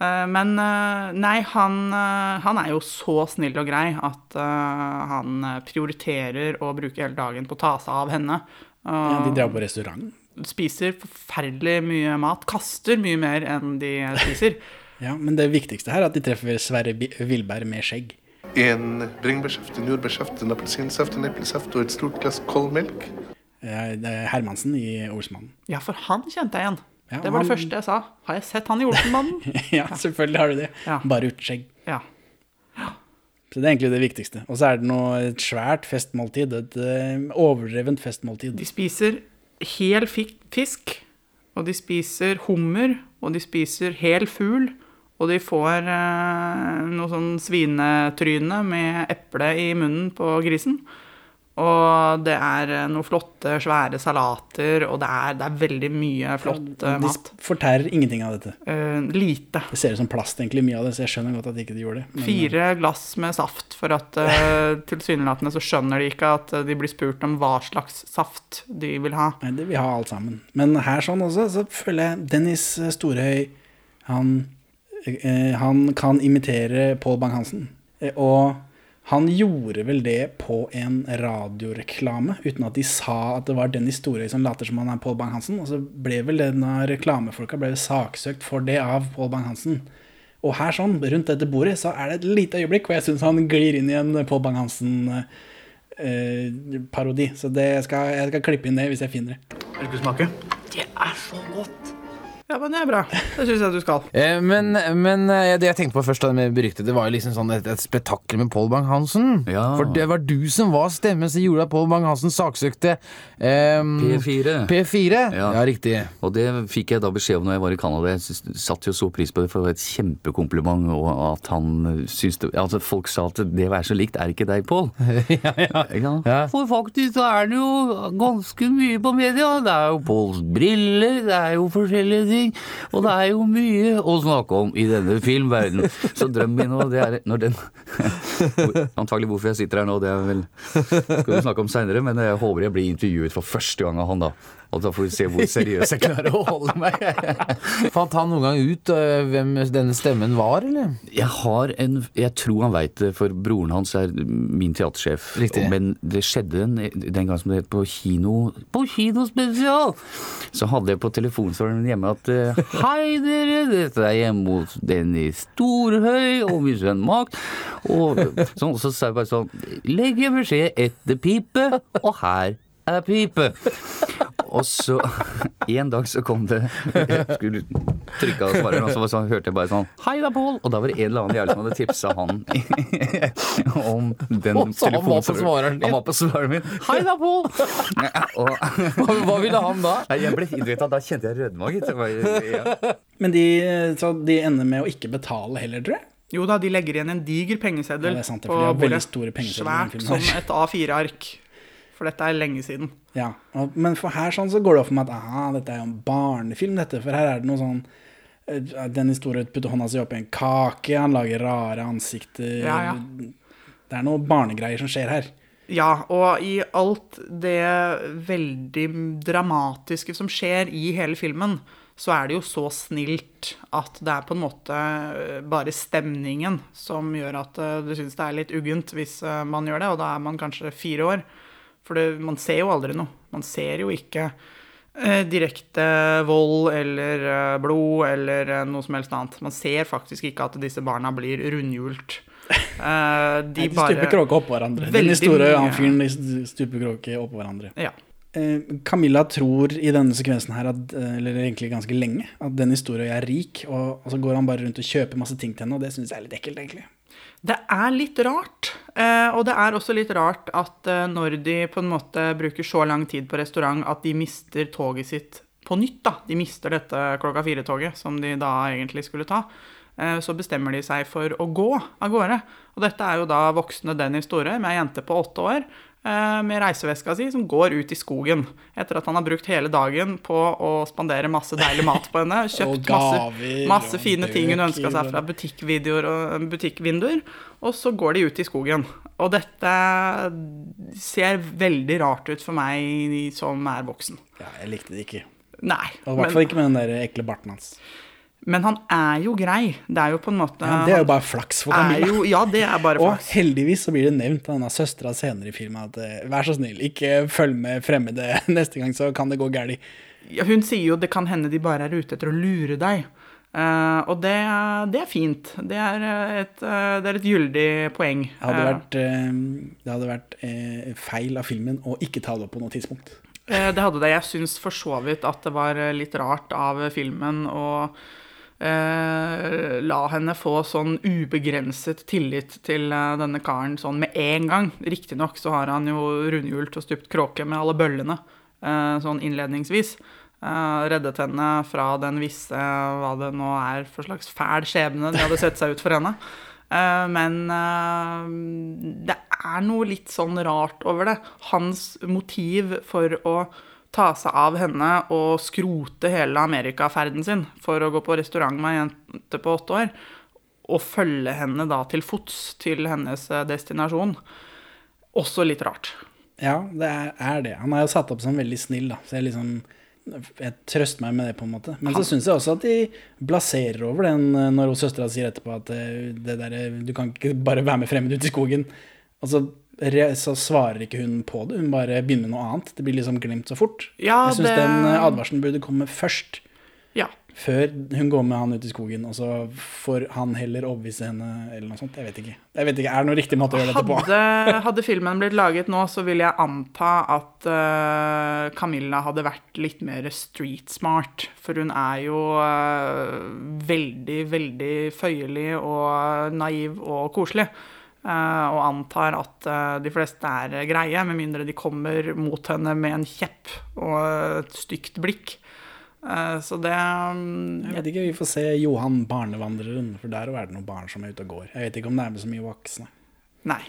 Eh, Men eh, nei, han, eh, han er jo så snill og grei at han prioriterer å bruke hele dagen på å ta seg av henne. ja, De drar på restaurant. spiser forferdelig mye mat. Kaster mye mer enn de spiser. <laughs> Ja, Men det viktigste her er at de treffer Sverre Villberg med skjegg. En bringebærsaft, en jordbærsaft, en appelsinsaft, en eplesaft og et stort glass kold melk. Eh, Det er Hermansen i Olsmannen. Ja, for han kjente jeg igjen. Ja, det var det første jeg sa. Har jeg sett han i Olsenbanden? <laughs> ja, selvfølgelig har du det. Ja. Bare uten skjegg. ja. Så det er egentlig det viktigste. Og så er det noe et svært festmåltid. Et eh, overdrevent festmåltid. De spiser hel fisk, og de spiser hummer, og de spiser hel fugl, og de får eh, noe sånn svinetryne med eple i munnen på grisen. Og det er eh, noen flotte, svære salater, og det er, det er veldig mye flott ja, De mat. fortærer ingenting av dette. Uh, lite. Det ser ut som plast, egentlig, mye av det, så jeg skjønner godt at de ikke gjorde det. Men, eh, Fire glass med saft, for at uh, <laughs> tilsynelatende så skjønner de ikke at eh, de blir spurt om hva slags saft de vil ha. Nei, det vil ha alt sammen. Men her sånn også, så føler jeg Dennis Storhøy Han uh, han kan imitere Pål Bang-Hansen. Eh, og han gjorde vel det på en radioreklame, uten at de sa at det var Dennis Storøy som later som han er Pål Bang-Hansen. Og så ble vel denne reklamefolka ble saksøkt for det av Pål Bang-Hansen. Og her sånn, rundt dette bordet, så er det et lite øyeblikk hvor jeg syns han glir inn i en Pål Bang-Hansen-parodi. så det skal, jeg skal klippe inn det hvis jeg finner det. Vil du smake? Det er så godt. Ja, men det er bra. Det syns jeg du skal. Eh, men, men eh, det jeg tenkte på først da med beryktet, det var jo liksom sånn et, et spetakkel med Pål Bang-Hansen. Ja. For det var du som var stemmen som gjorde at Pål Bang-Hansen saksøkte ehm, P4. P4. Ja. Ja. riktig. Og det fikk jeg da beskjed om når jeg var i Canada. Jeg satt satte jo så pris på det, for det var et kjempekompliment. Og at han syntes det Altså, folk sa at det å være så likt er ikke deg, Pål. <laughs> ja, ja. Ja. For faktisk så er det jo ganske mye på media. Det er jo Påls briller, det er jo forskjellige ting. Og det er jo mye å snakke om i denne filmverdenen. Så drømmen min nå, det er når den <laughs> Antagelig hvorfor jeg sitter her nå, det er vel skal vi snakke om seinere, men jeg håper jeg blir intervjuet for første gang av han da. Og da får vi se hvor seriøs jeg klarer å holde meg. <laughs> Fant han noen gang ut øh, hvem denne stemmen var, eller? Jeg har en Jeg tror han veit det, for broren hans er min teatersjef. Riktig. Men det skjedde en, den gang som det het på kino På kinospesial! Så hadde jeg på telefonsvareren hjemme at eh, <laughs> Hei, dere! Dette er hjemme hos Dennis Storhøy og min sønn Mark. Og sånn, så sa jeg bare sånn Legg en beskjed etter pipe, og her er pipe. Og så <laughs> En dag så kom det Jeg skulle trykke av svareren, og så, så sånn, hørte jeg bare sånn Hei da, Pål! Og da var det en eller annen jævel som hadde tipsa han <laughs> om den telefonen. så han var på telefonsvareren. svareren din? Han var på svareren min. Hei da, Pål! <laughs> Hva, hva ville han da? Nei, jeg ble innvita, da, kjente jeg rødma, gitt. Ja. Men de, så de ender med å ikke betale heller, tror jeg. Jo da, de legger igjen en diger pengeseddel Ja, det er sant, det, på for de har veldig bordet. store pengeseddel Svært som et A4-ark. For dette er lenge siden. Ja, og, Men for her sånn så går det opp for meg at aha, dette er jo en barnefilm, dette. For her er det noe sånn Dennis Den historien putter hånda si oppi en kake, han lager rare ansikter. Ja, ja. Det er noe barnegreier som skjer her. Ja, og i alt det veldig dramatiske som skjer i hele filmen, så er det jo så snilt at det er på en måte eh, bare stemningen som gjør at eh, du syns det er litt uggent hvis eh, man gjør det, og da er man kanskje fire år. For det, man ser jo aldri noe. Man ser jo ikke eh, direkte vold eller eh, blod eller eh, noe som helst annet. Man ser faktisk ikke at disse barna blir rundhjult. <laughs> Eh, de De, de stuper kråke oppå hverandre. Denne store mye. fyren de stuper kråke oppå hverandre. Ja. Eh, Camilla tror i denne sekvensen her, at, eh, eller egentlig ganske lenge, at Dennis historien er rik, og, og så går han bare rundt og kjøper masse ting til henne, og det syns jeg er litt ekkelt, egentlig. Det er litt rart. Eh, og det er også litt rart at eh, når de på en måte bruker så lang tid på restaurant at de mister toget sitt på nytt, da. De mister dette klokka fire-toget som de da egentlig skulle ta. Eh, så bestemmer de seg for å gå av gårde. Og dette er jo da voksne Dennis Store med ei jente på åtte år med reiseveska si som går ut i skogen etter at han har brukt hele dagen på å spandere masse deilig mat på henne. <laughs> Kjøpt masse, masse fine ting hun ønska seg fra butikkvideoer og butikkvinduer, og så går de ut i skogen. Og dette ser veldig rart ut for meg som er voksen. Ja, jeg likte det ikke. Nei. Og I hvert fall ikke med den der ekle barten hans. Men han er jo grei. Det er jo på en måte Ja, det er jo bare flaks for Camilla. jo, Ja, det er bare <laughs> flaks. Og heldigvis så blir det nevnt av denne søstera senere i filmen at eh, vær så snill, ikke følg med fremmede <laughs> neste gang, så kan det gå galt. Ja, Hun sier jo det kan hende de bare er ute etter å lure deg. Uh, og det, det er fint. Det er et, uh, det er et gyldig poeng. Det hadde Eh, vært, uh, det hadde vært eh, feil av filmen å ikke ta det opp på noe tidspunkt. Eh, Det hadde det. Jeg syns for så vidt at det var eh, litt rart av filmen å eh, la henne få sånn ubegrenset tillit til eh, denne karen sånn med en gang. Riktignok så har han jo rundhjult og stupt kråke med alle bøllene eh, sånn innledningsvis. Eh, reddet henne fra den visse hva det nå er for slags fæl skjebne de hadde sett seg ut for henne. Eh, men eh, det er noe litt sånn rart over det. Hans motiv for å ta seg av henne og skrote hele amerikaferden sin for å gå på restaurant med ei jente på åtte år, og følge henne da til fots til hennes eh, destinasjon, også litt rart. Ja, det er, det. Han er jo satt opp som veldig snill, da. Så jeg liksom jeg trøster meg med det, på en måte. Men så syns jeg også at de blaserer over den eh, når søstera sier etterpå at eh, det der, du kan ikke bare være med fremmed ut i skogen. Og så, svarer ikke hun på det, hun bare begynner med noe annet. Det blir liksom glemt så fort. Ja, jeg syns det- den eh, advarselen burde komme først. Ja. Før hun går med han ut i skogen, og så får han heller overbevise henne, eller noe sånt. Jeg vet ikke. Jeg vet ikke, Er det noen riktig måte å gjøre dette på? Hadde, hadde filmen blitt laget nå, så vil jeg anta at uh, Camilla hadde vært litt mer street smart. For hun er jo uh, veldig, veldig føyelig og naiv og koselig. Eh, og antar at eh, de fleste er greie, med mindre de kommer mot henne med en kjepp og et stygt blikk. Eh, så det mm, Jeg vet ikke, Vi får se Johan barnevandreren, for der er det noen barn som er ute og går. Jeg vet ikke om det er med så mye voksne. Nei.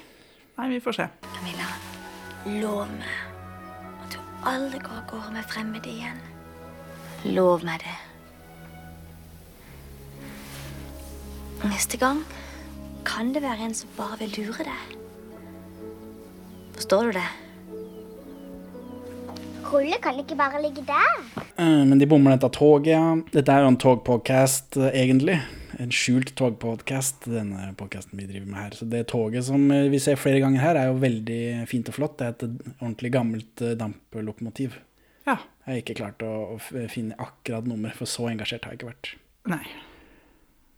Nei, vi får se. Camilla, lov meg at du aldri går av gårde med fremmede igjen. Lov meg det. Neste gang kan det være en som bare vil lure deg. Forstår du det? Rulle kan ikke bare ligge der. Eh, Men de bommer dette toget, ja. Dette er jo en togpodcast, eh, egentlig. En skjult togpodcast, denne podcasten vi driver med her. Så det toget som eh, vi ser flere ganger her, er jo veldig fint og flott. Det er et ordentlig gammelt damplokomotiv. Ja. Jeg har ikke klart å finne akkurat nummer, for så engasjert har jeg ikke vært. Nei.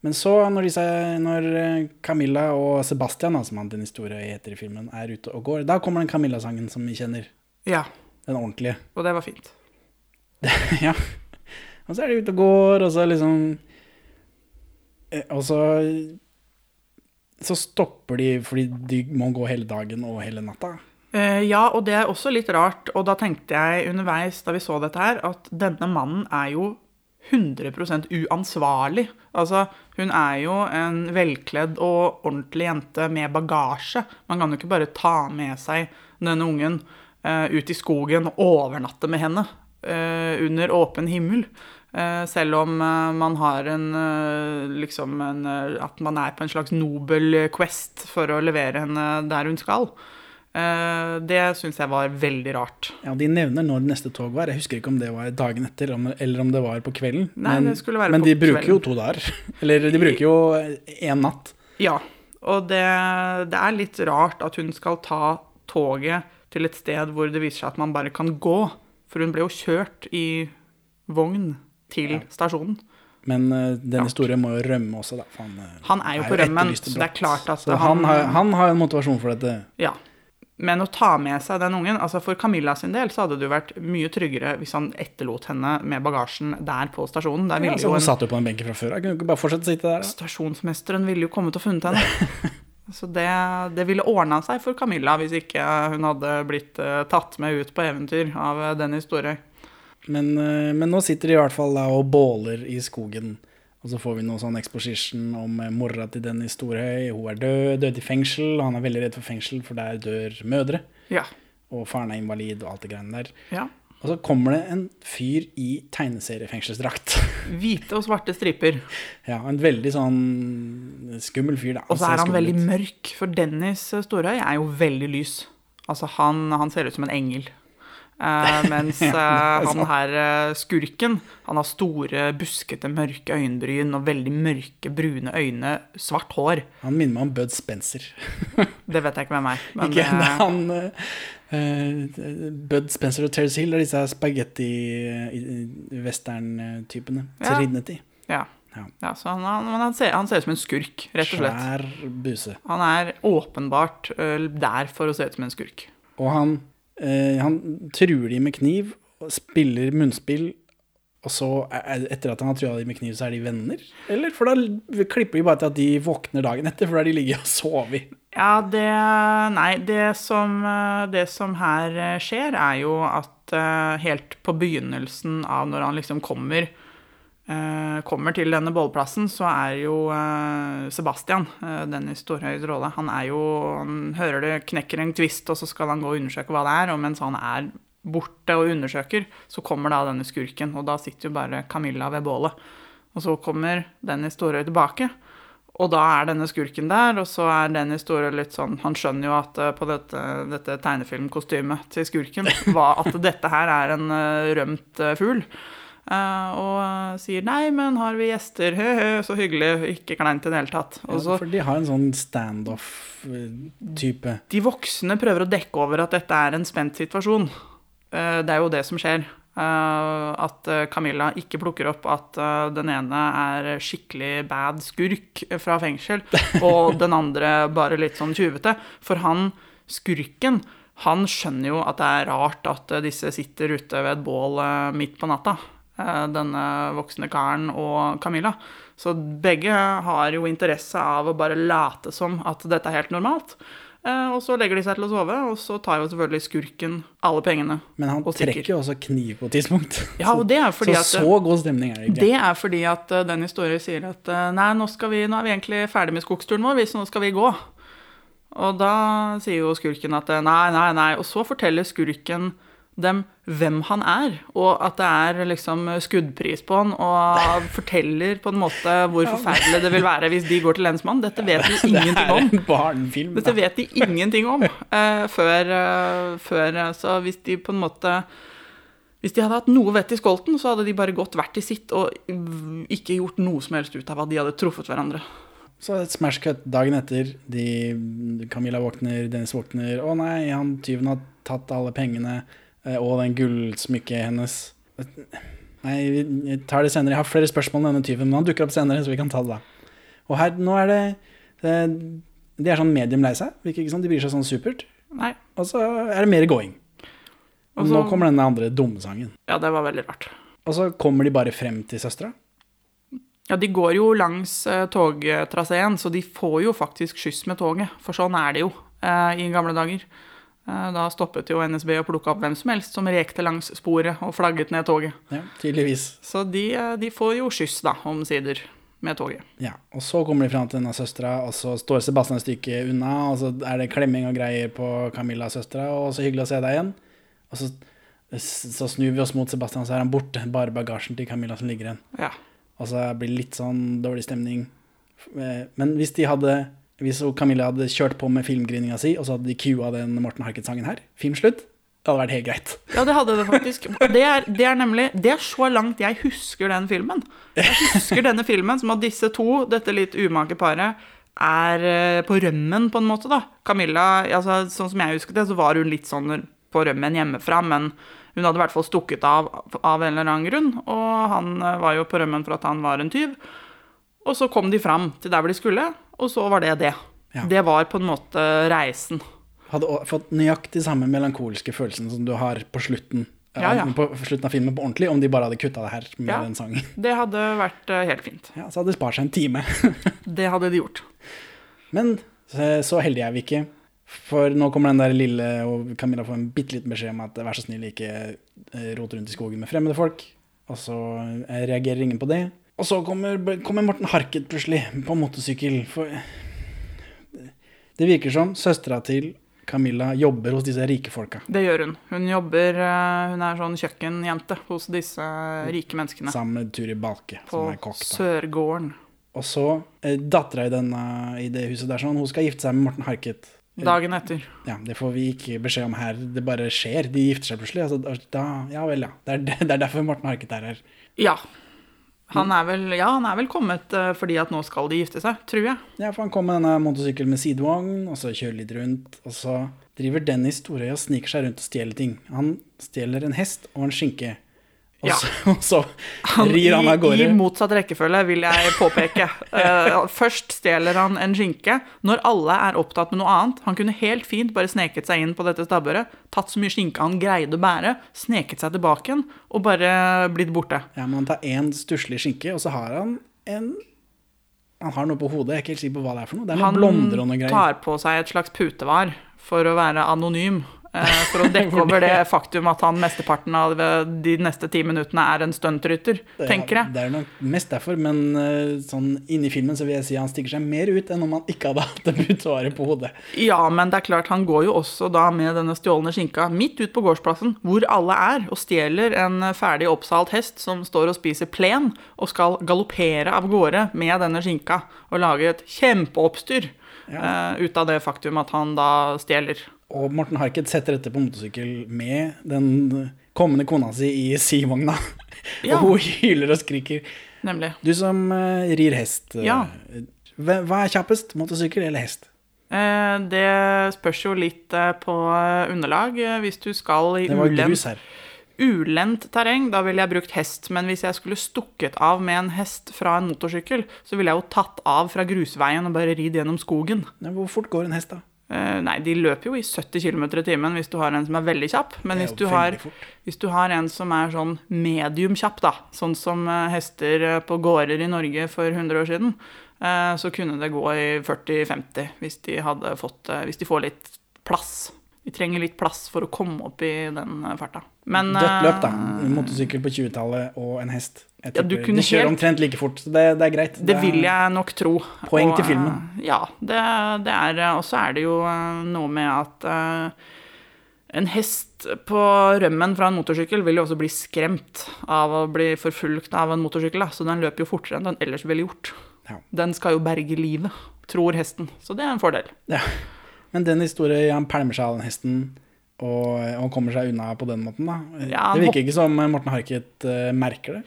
Men så, når, disse, når eh, Camilla og Sebastian, som han den historien heter i filmen, er ute og går, da kommer den Camilla-sangen som vi kjenner. Ja. Den ordentlige. Og det var fint. <laughs> ja. Og så er de ute og går, og så liksom eh, Og så Så stopper de fordi de må gå hele dagen og hele natta. Eh, ja, og det er også litt rart. Og da tenkte jeg underveis da vi så dette her, at denne mannen er jo 100% uansvarlig. Altså, hun er jo en velkledd og ordentlig jente med bagasje. Man kan jo ikke bare ta med seg denne ungen uh, ut i skogen og overnatte med henne uh, under åpen himmel. Uh, selv om man har en liksom en, At man er på en slags nobel quest for å levere henne der hun skal. Eh, det syns jeg var veldig rart. Ja, De nevner når neste tog var. Jeg husker ikke om det var dagen etter, eller om det var på kvelden. Nei, men det skulle være men de bruker jo to dager. <laughs> Eller de bruker jo én natt. Ja, og det, det er litt rart at hun skal ta toget til et sted hvor det viser seg at man bare kan gå. For hun ble jo kjørt i vogn til stasjonen. Men uh, den historien må jo rømme også, da. for Han, eh, Han er jo på rømmen, så det er klart at Så han, har, han har en motivasjon for dette. Ja. Men å ta med seg den ungen altså For Camilla sin del så hadde det jo vært mye tryggere hvis han etterlot henne med bagasjen der på stasjonen. Der Ja, altså, hun en, satt jo på den benken fra før. Jeg kunne ikke bare fortsette å sitte der. da. Stasjonsmesteren ville jo kommet og funnet henne. <laughs> Så det, det ville ordna seg for Camilla hvis ikke hun hadde blitt uh, tatt med ut på eventyr av eh, den historien. Men, uh, men nå sitter de i hvert fall da og båler i skogen. Og så får vi noe sånn exposition om eh, mora til Dennis Storhøy. Hun er død, døde i fengsel, og han er veldig redd for fengsel, for der dør mødre. Ja. Og faren er invalid og alt det greiene der. ja. Og så kommer det en fyr i tegneseriefengselsdrakt. <laughs> Hvite og svarte striper. Ja, en veldig sånn skummel fyr, da. Og så er han veldig mørk, for Dennis Storøy er jo veldig lys. Altså, han, han ser ut som en engel. Eh, <laughs> mens eh, han her eh, skurken, han har store, buskete, mørke øyenbryn og veldig mørke, brune øyne, svart hår. Han minner meg om Bud Spencer. <laughs> Det vet jeg ikke hvem er. Men Ikke, det, er han Uh, Bud Spencer og Terence Hill er disse spagetti-western-typene. Ja. Trinity. ja. Ja. ja, så han, han, han, ser, han ser ut som en skurk, rett og slett. Svær buse. Han er åpenbart ø, der for å se ut som en skurk. Og han, han truer de med kniv, spiller munnspill, og så, er- etter at han har trua de med kniv, så er de venner? Eller? For da klipper de bare til at de våkner dagen etter, for da har de ligget og sovet. Ja, det Nei, det som, det som her skjer, er jo at helt på begynnelsen av når han liksom kommer Kommer til denne bålplassen, så er jo ø, Sebastian, den Dennis Storhøys rolle, han er jo Han hører det knekker en kvist, og så skal han gå og undersøke hva det er, og mens han er borte og undersøker, så kommer da denne skurken, og da sitter jo bare Camilla ved bålet. Og så kommer Dennis Storhøy tilbake, Og da er denne skurken der, og så er den historien litt sånn Han skjønner jo at eh, på dette, dette tegnefilmkostymet til skurken var at dette her er en eh, rømt eh, fugl. Eh, og eh, sier 'nei, men har vi gjester', hø-hø, så hyggelig, ikke kleint i det hele tatt. Så For de har en sånn standoff-type. de voksne prøver å dekke over at dette er en spent situasjon. Eh, Det er jo det som skjer. Eh, At eh, Camilla ikke plukker opp at eh, den ene er skikkelig bad skurk fra fengsel, <laughs> og den andre bare litt sånn tjuvete. For han, skurken, han skjønner jo at det er rart at eh, disse sitter ute ved et bål eh, midt på natta. Eh, Denne voksne karen og Camilla. Så begge har jo interesse av å bare late som at dette er helt normalt. Eh, Og så legger de seg til å sove, og så tar jo selvfølgelig skurken alle pengene. Men han trekker jo også kniv på et tidspunkt. Ja, og det er fordi <laughs> så at så god stemning er det ikke. det er fordi at eh, den historien sier at nei, nå, vi, nå er vi egentlig ferdig med skogsturen vår, hvis nå skal vi gå. Og da sier jo skurken at nei, nei, nei. Og så forteller skurken dem hvem han er, og at det er liksom skuddpris på han, og forteller på en måte hvor forferdelig det vil være hvis de går til lensmannen. Dette vet de <laughs> ingenting om. Det er en barnefilm. Dette vet de ingenting om uh, før, uh, før uh, Så hvis de på en måte Hvis de hadde hatt noe vett i skolten, så hadde de bare gått hvert i sitt og ikke gjort noe som helst ut av at de hadde truffet hverandre. Så et smash cut dagen etter. De, Camilla våkner, Dennis våkner. Å nei, han tyven har tatt alle pengene og den gullsmykket hennes. Nei, vi tar det senere. Jeg har flere spørsmål om denne tyven, men han dukker opp senere, så vi kan ta det da. Og her, nå er det, det De er sånn medium lei seg. Ikke som de bryr seg sånn supert. Nei. Og så er det mer going. Og Nå kommer denne andre dumme sangen. Ja, det var veldig rart. Og så kommer de bare frem til søstera. Ja, de går jo langs uh, togtraseen, så de får jo faktisk skyss med toget. For sånn er det jo uh, i gamle dager. Eh, da stoppet jo NSB og plukka opp hvem som helst som rekte langs sporet og flagget ned toget. Ja, tydeligvis. Så de, eh, de får jo skyss, da, omsider, med toget. Ja, og så kommer de fram til denne søstera, og så står Sebastian et stykke unna, og så er det klemming og greier på Camillas søstera, og så hyggelig å se deg igjen. Og så, så snur vi oss mot Sebastian, så er han borte, bare bagasjen til Camilla som ligger igjen. Ja. Og så blir det litt sånn dårlig stemning. Eh, Men hvis de hadde Hvis Camilla hadde kjørt på med filmgrininga si, og så hadde de cua den Morten Harket-sangen her, filmslutt, det hadde vært helt greit. <laughs> Ja, det hadde det faktisk. Det er, det er nemlig Det er så langt jeg husker den filmen. Jeg husker denne filmen som at disse to, dette litt umake paret, er eh, på rømmen, på en måte, da. Camilla, altså, sånn som jeg husket det, så var hun litt sånn på rømmen hjemmefra, men hun hadde i hvert fall stukket av av en eller annen grunn, og han eh, var jo på rømmen for at han var en tyv. Og så kom de fram til der hvor de skulle, og så var det det. Ja. Det var på en måte reisen. Hadde fått nøyaktig samme melankolske følelsen som du har på slutten. Ja, ja. På slutten av filmen på ordentlig, om de bare hadde kutta det her med den sangen. <laughs> Det hadde vært eh, helt fint. Ja, så hadde de spart seg en time. <laughs> Det hadde de gjort. Men så, heldige er vi ikke. For nå kommer den der lille, og Camilla får en bitte liten beskjed om at vær så snill, ikke rot rundt i skogen med fremmede folk. Og så eh, reagerer ingen på det. Og så kommer, kommer Morten Harket plutselig på motorsykkel. For det virker som søstera til Camilla jobber hos disse rike folka. Det gjør hun. Hun jobber eh, Hun er sånn kjøkkenjente hos disse rike menneskene. Sammen med Turi Balke, På som er kokk. På Sørgården. Og så eh, dattera i, denne- i det huset der sånn, hun skal gifte seg med Morten Harket. Dagen etter. Ja, Det får vi ikke beskjed om her. Det bare skjer. De gifter seg plutselig. Altså, da, ja vel, ja. Det er, <laughs> det er derfor Morten Harket er her. Ja. Han er vel, ja, han er vel kommet eh, fordi at nå skal de gifte seg, tror jeg. Ja, for han kom med denne motorsykkelen med sidevogn, og så kjører litt rundt. Og så driver Dennis Storøy og sniker seg rundt og stjeler ting. Han stjeler en hest og en skinke. Og Ja. så, og så rir han av gårde. I motsatt rekkefølge, vil jeg påpeke. <laughs> Eh, først stjeler han en skinke når alle er opptatt med noe annet. Han kunne helt fint bare sneket seg inn på dette stabburet, tatt så mye skinke han greide å bære, sneket seg tilbake igjen og bare blitt borte. Ja, men han tar én stusslig skinke, og så har han en Han har noe på hodet, jeg er ikke helt sikker på hva det er for noe. Det er noe Han blonder og noe greier. tar på seg et slags putevar for å være anonym. Eh, for å dekke <laughs> over det faktum at han mesteparten av de neste ti minuttene er en stuntrytter, tenker jeg. Det er nok mest derfor, men eh, sånn inni filmen så vil jeg si han stikker seg mer ut enn om han ikke hadde <laughs> hatt det butoaret på hodet. Ja, men det er klart, han går jo også da med denne stjålne skinka midt ut på gårdsplassen, hvor alle er, og stjeler en ferdig oppsalt hest som står og spiser plen, og skal galoppere av gårde med denne skinka, og lage et kjempeoppstyr eh, ut av det faktum at han da stjeler. Og Morten Harket setter dette på motorsykkel med den kommende kona si i sivogna. <laughs> Ja. Og hun hyler og skriker. Nemlig. Du som uh, rir hest, eh, Ja. hva er kjappest, motorsykkel eller hest? Eh, det spørs jo litt eh, på underlag. Hvis du skal i ulendt, ulendt terreng, da ville jeg brukt hest. Men hvis jeg skulle stukket av med en hest fra en motorsykkel, så ville jeg jo tatt av fra grusveien og bare ridd gjennom skogen. Ja, Hvor fort går en hest, da? Eh, nei, de løper jo i 70 km i timen hvis du har en som er veldig kjapp. Men hvis du, har, hvis du har en som er sånn medium kjapp, da, sånn som eh, hester eh, på gårder i Norge for 100 år siden, så kunne det gå i 40-50 hvis de hadde fått Hvis de får litt plass. De trenger litt plass for å komme opp i den eh, farta. Men Dødt løp, da. eh, En motorsykkel på 20-tallet og en hest. Jeg Ja, du kunne de kjører helt- omtrent like fort, så det, det er greit. Det er- vil jeg nok tro. Poeng Og, til filmen. eh, Ja, det, det er Og så er det jo noe med at uh, en hest på rømmen fra en motorsykkel vil jo også bli skremt av å bli forfulgt av en motorsykkel, da. så den løper jo fortere enn den ellers ville gjort. Ja. Den skal jo berge livet, tror hesten. Så det er en fordel. Ja. Men den historien, han pælmer seg av den hesten og, og kommer seg unna på den måten, da. Ja, det virker ikke som Morten Harket uh, merker det.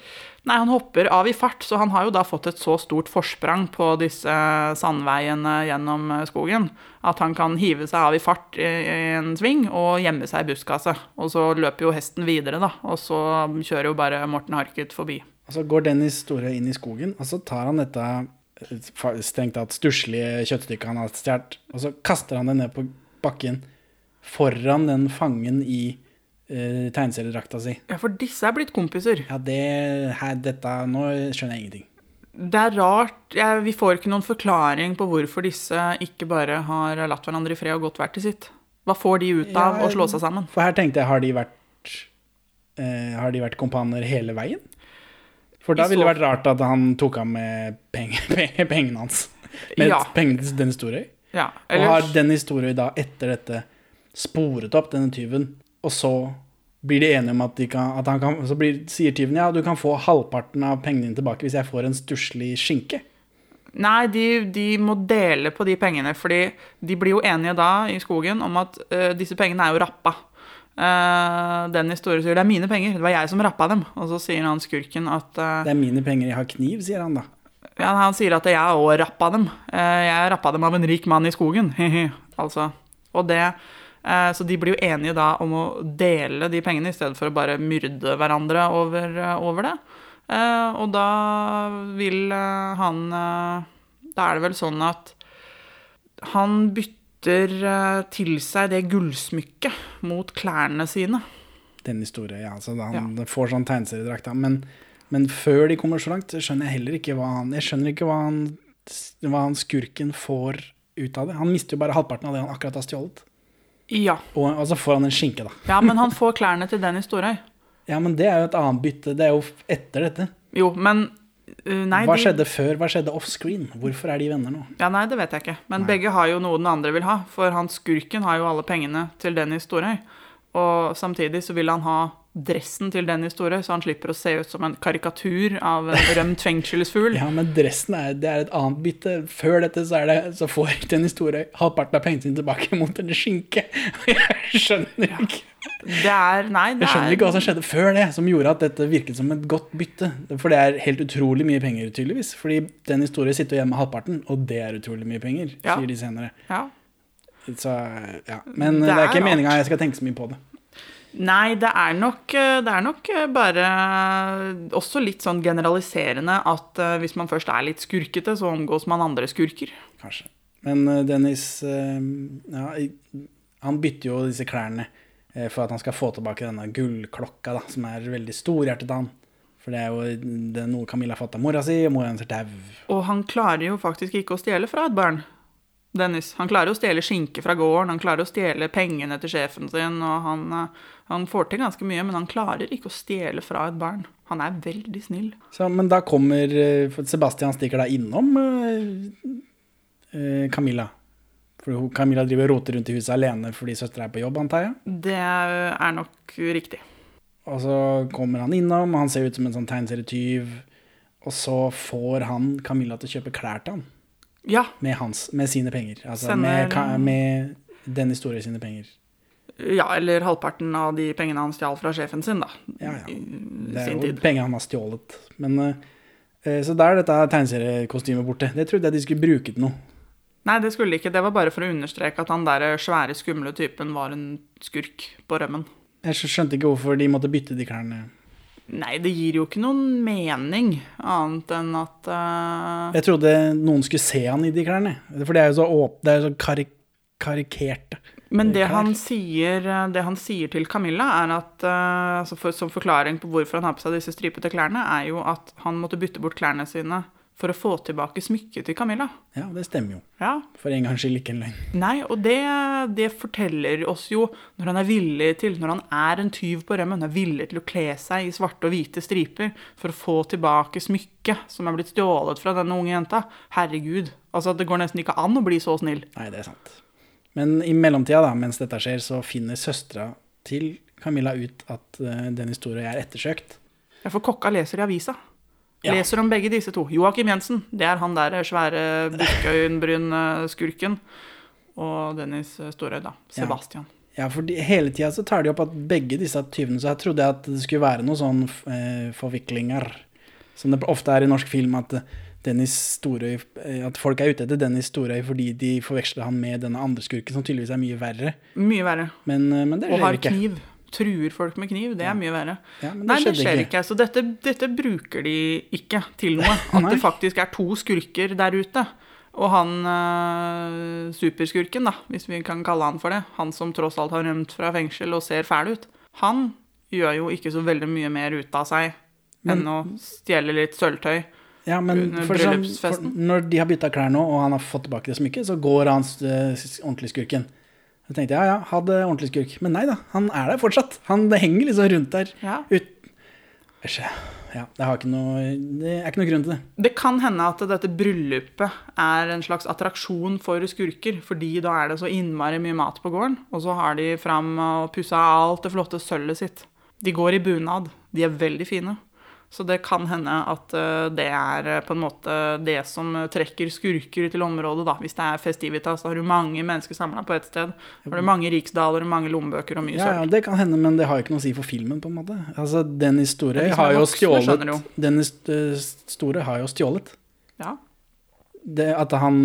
Nei, han hopper av i fart, så han har jo da fått et så stort forsprang på disse sandveiene gjennom skogen at han kan hive seg av i fart i, en sving og gjemme seg i buskaset. Og så løper jo hesten videre, da, og så kjører jo bare Morten Harket forbi. Og så går Dennis Store inn i skogen, og så tar han dette strengt tatt stusslige kjøttstykket han har stjålet, og så kaster han det ned på bakken foran den fangen i uh, tegneseriedrakta si. Ja, for disse er blitt kompiser. Ja, det her, dette Nå skjønner jeg ingenting. Det er rart Ja, Vi får ikke noen forklaring på hvorfor disse ikke bare har latt hverandre i fred og gått hver til sitt. Hva får de ut av Ja, å slå seg sammen? For her tenkte jeg, har de vært uh, Har de vært kompaner hele veien? For da ville det vært rart at han tok av med penger, <laughs> pe- pengene hans. Med Ja. pengene til den historien. Ja, Og har den historien da etter dette sporet opp denne tyven, og så blir de enige om at, de kan, at han kan Så blir, sier tyven ja, du kan få halvparten av pengene dine tilbake hvis jeg får en stusslig skinke. Nei, de, de må dele på de pengene, fordi de blir jo enige da i skogen om at uh, disse pengene er jo rappa. Uh, Dennis Store sier det er mine penger, det var jeg som rappa dem. Og så sier han skurken at uh, Det er mine penger, jeg har kniv, sier han da. ja, Han sier at jeg òg rappa dem. Uh, jeg rappa dem av en rik mann i skogen. <laughs> altså. Og det Så de blir jo enige da om å dele de pengene i stedet for å bare myrde hverandre over, over det. Og da vil han Da er det vel sånn at han bytter eh, til seg det gullsmykket mot klærne sine. Den historien, ja. Så han får sånn tegneseriedrakt. Men, men før de kommer så langt, skjønner jeg heller ikke hva han Jeg skjønner ikke hva han, hva han skurken får ut av det. Han mister jo bare halvparten av det han akkurat har stjålet. Ja. Og, og så får han en skinke, da. ja, men han får klærne til Dennis Storøy. <laughs> Ja, men det er jo et annet bytte. Det er jo etter dette. Jo, men uh, Nei, Hva de- skjedde før? Hva skjedde offscreen? Hvorfor er de venner nå? Ja, Nei, det vet jeg ikke. Men begge har jo noe den andre vil ha. For han skurken har jo alle pengene til Dennis Storøy. Og samtidig så vil han ha dressen til Dennis Storøy, så han slipper å se ut som en karikatur av en rømt fengselsfugl. <laughs> Ja, men dressen er, det er et annet bytte. Før dette så, det, så får Dennis Storøy halvparten av pengene sine tilbake mot en skinke. <laughs> Jeg skjønner ikke. Det er Nei, det Jeg skjønner er ikke hva som skjedde før det, som gjorde at dette virket som et godt bytte. For det er helt utrolig mye penger, tydeligvis. Fordi den historien sitter igjen med halvparten, og det er utrolig mye penger, Ja. sier de senere. Ja. Så, ja. Men Det det er, er ikke meninga jeg skal tenke så mye på det. Nei, det er nok, eh, det er nok eh, bare også litt sånn generaliserende at eh, hvis man først er litt skurkete, så omgås man andre skurker. Kanskje. Men eh, Dennis eh, ja, Han bytter jo disse klærne eh, for at han skal få tilbake denne gullklokka, da, som er veldig storhjertet av han. For det er jo det er noe Camilla har fått av mora si, og mora hennes er dau. Og han klarer jo faktisk ikke å stjele fra et barn. Dennis. Han klarer å stjele skinke fra gården, han klarer å stjele pengene til sjefen sin, og han, eh, han får til ganske mye, men han klarer ikke å stjele fra et barn. Han er veldig snill. Så, men da kommer eh, Sebastian stikker da innom uh, uh, Camilla. For Camilla driver og roter rundt i huset alene fordi søstera er på jobb, antar jeg. Det er nok riktig. Og så kommer han innom, han ser ut som en sånn tegneserietyv. Og så får han Camilla til å kjøpe klær til han. Ja. Med, hans, med sine penger. Altså Sender- med, med den historien sine penger. Ja, eller halvparten av de pengene han stjal fra sjefen sin, da. Ja, ja. Det er jo penger han har stjålet. Men, eh, så da er dette tegneseriekostymet borte. Det trodde jeg de skulle bruke til noe. Nei, det skulle ikke. Det var bare for å understreke at han der svære, skumle typen var en skurk på rømmen. Jeg skjønte ikke hvorfor de måtte bytte de klærne. Nei, det gir jo ikke noen mening, annet enn at uh... Jeg trodde noen skulle se han i de klærne. For det er jo så, åp det er jo så karik karikerte. Men det han, sier, det han sier til Camilla, er at uh, for, som forklaring på hvorfor han har på seg disse stripete klærne, er jo at han måtte bytte bort klærne sine for å få tilbake smykket til Camilla. Ja, det stemmer jo. Ja, For en gangs skyld ikke en løgn. Nei, og det, det forteller oss jo når han er villig til, når han er en tyv på rømmen, er villig til å kle seg i svarte og hvite striper for å få tilbake smykket som er blitt stjålet fra denne unge jenta. Herregud. Altså, det går nesten ikke an å bli så snill. Nei, det er sant. Men i mellomtida, da, mens dette skjer, så finner søstera til Camilla ut at uh, den historien er ettersøkt. Ja, for kokka leser i avisa. Ja. Leser om begge disse to. Joakim Jensen, det er han der svære bukkøyenbryn-skurken. Og Dennis Storøy, da. Sebastian. Ja, for de, hele tida så tar de opp at begge disse tyvene Så jeg trodde at det skulle være noen sånn eh, forviklinger. Som det ofte er i norsk film, at Storøy eh, At folk er ute etter Dennis Storøy fordi de forveksler han med denne andre skurken, som tydeligvis er mye verre. Mye verre. Men, eh, men det Og skjer har ikke. kniv. Truer folk med kniv. Det er mye verre. Ja, det Nei, det skjer ikke. Så dette, dette bruker de ikke til noe. At det faktisk er to skurker der ute. Og han eh, superskurken, da, hvis vi kan kalle han for det, han som tross alt har rømt fra fengsel og ser fæl ut, han gjør jo ikke så veldig mye mer ut av seg enn å stjele litt sølvtøy. Ja, men sånn, når de har bytta klær nå, og han har fått tilbake det smykket, så går han uh, ordentlig skurken. Så tenkte jeg ja, ja, ha det ordentlig skurk. Men nei da, han er der fortsatt. Han det henger liksom rundt der. Ja. Ut. Ja, det, noe, det er ikke noe grunn til det. Det kan hende at dette bryllupet er en slags attraksjon for skurker, fordi da er det så innmari mye mat på gården, og så har de fram og pussa alt det flotte sølvet sitt. De går i bunad. De er veldig fine. Så det kan hende at eh, det er eh, på en måte det som eh, trekker skurker til området, da. Hvis det er festivitas, da har du mange mennesker samla på ett sted. Har du mange riksdaler, mange lommebøker og mye Ja, ja, det kan hende, men det har ikke noe å si for filmen, på en måte. Altså, Dennis som har jo stjålet. Dennis Store har jo stjålet. Ja. Det at han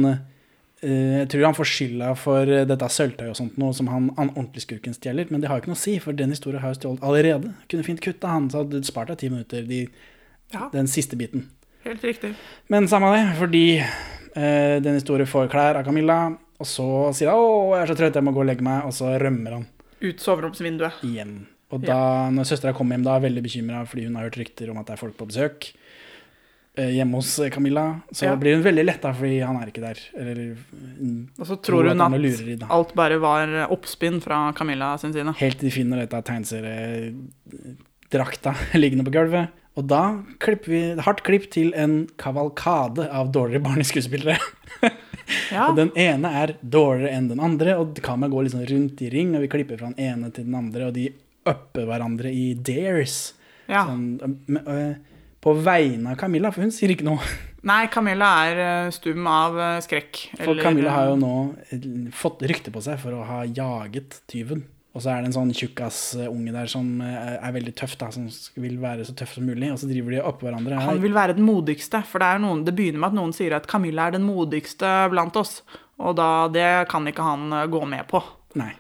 Jeg tror han får skylda for eh, dette sølvtøyet og sånt, noe som han, han ordentlig skurken stjeler, men det har jo ikke noe å si, for den historien har jo stjålet allerede. Kunne fint kutta han, så hadde det spart deg ti minutter, de, Ja. den siste biten. Helt riktig. Men samme det, fordi eh, den historien får klær av Camilla, og så sier han 'Å, jeg er så trøtt, jeg må gå og legge meg', og så rømmer han Ut soveromsvinduet. igjen. Og da, når søstera kommer hjem, da er veldig bekymra fordi hun har hørt rykter om at det er folk på besøk eh, hjemme hos Camilla, så Ja. blir hun veldig letta fordi han er ikke der. Eller mm, Og så tror hun at i alt bare var oppspinn fra Camilla sin side. Helt til de finner dette tegneseriedrakta <laughs> liggende på gulvet. Og da klipper vi hardt klipp til en kavalkade av dårligere barneskuespillere. <laughs> Ja. Og den ene er dårligere enn den andre, og kameraet går liksom rundt i ring, og vi klipper fra den ene til den andre, og de upper hverandre i dares. Ja. Sånn, øh, øh, på vegne av Camilla, for hun sier ikke noe. Nei, Camilla er eh, stum av eh, skrekk. For eller- Camilla har jo nå eh, fått rykte på seg for å ha jaget tyven. Og så er det en sånn tjukkasunge der som eh, er veldig tøff, da, som vil være så tøff som mulig. Og så driver de oppå hverandre. Han vil være den modigste, for det, er noen, det begynner med at noen sier at Camilla er den modigste blant oss. Og da, det kan ikke han eh, gå med på. Nei.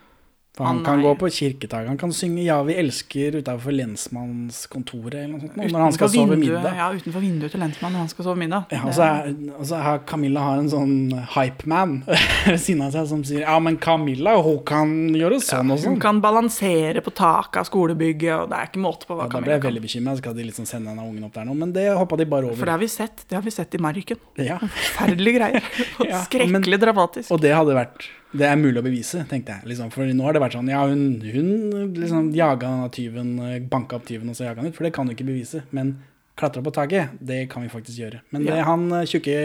For han, ah, kan gå på kirketaket, han kan synge 'Ja, vi elsker' utafor lensmannskontoret eller noe sånt, Utenfor når han skal sove middag. Ja, utenfor vinduet til lensmannen når han skal sove middag. Ja, og så er, og så har Camilla har en sånn hypeman <laughs> ved siden av seg som sier Ja, men Camilla, hun kan gjøre sånn og sånn'. Hun kan balansere på taket av skolebygget, og det er ikke måte på hva Ja, da ble jeg veldig bekymra. Skal de liksom sende denne ungen opp der nå? Men det hoppa de bare over. For det har vi sett. Det har vi sett i Marken. Ja. Forferdelige greier. <laughs> Ja, Skrekkelig dramatisk. Og det hadde vært Det er mulig å bevise, tenkte jeg. Liksom. For nå har det vært sånn Ja, hun, hun liksom jaga tyven, banka opp tyven og så jaga han ut. For det kan du ikke bevise. Men klatra på taket, det kan vi faktisk gjøre. Men det, han eh, tjukke,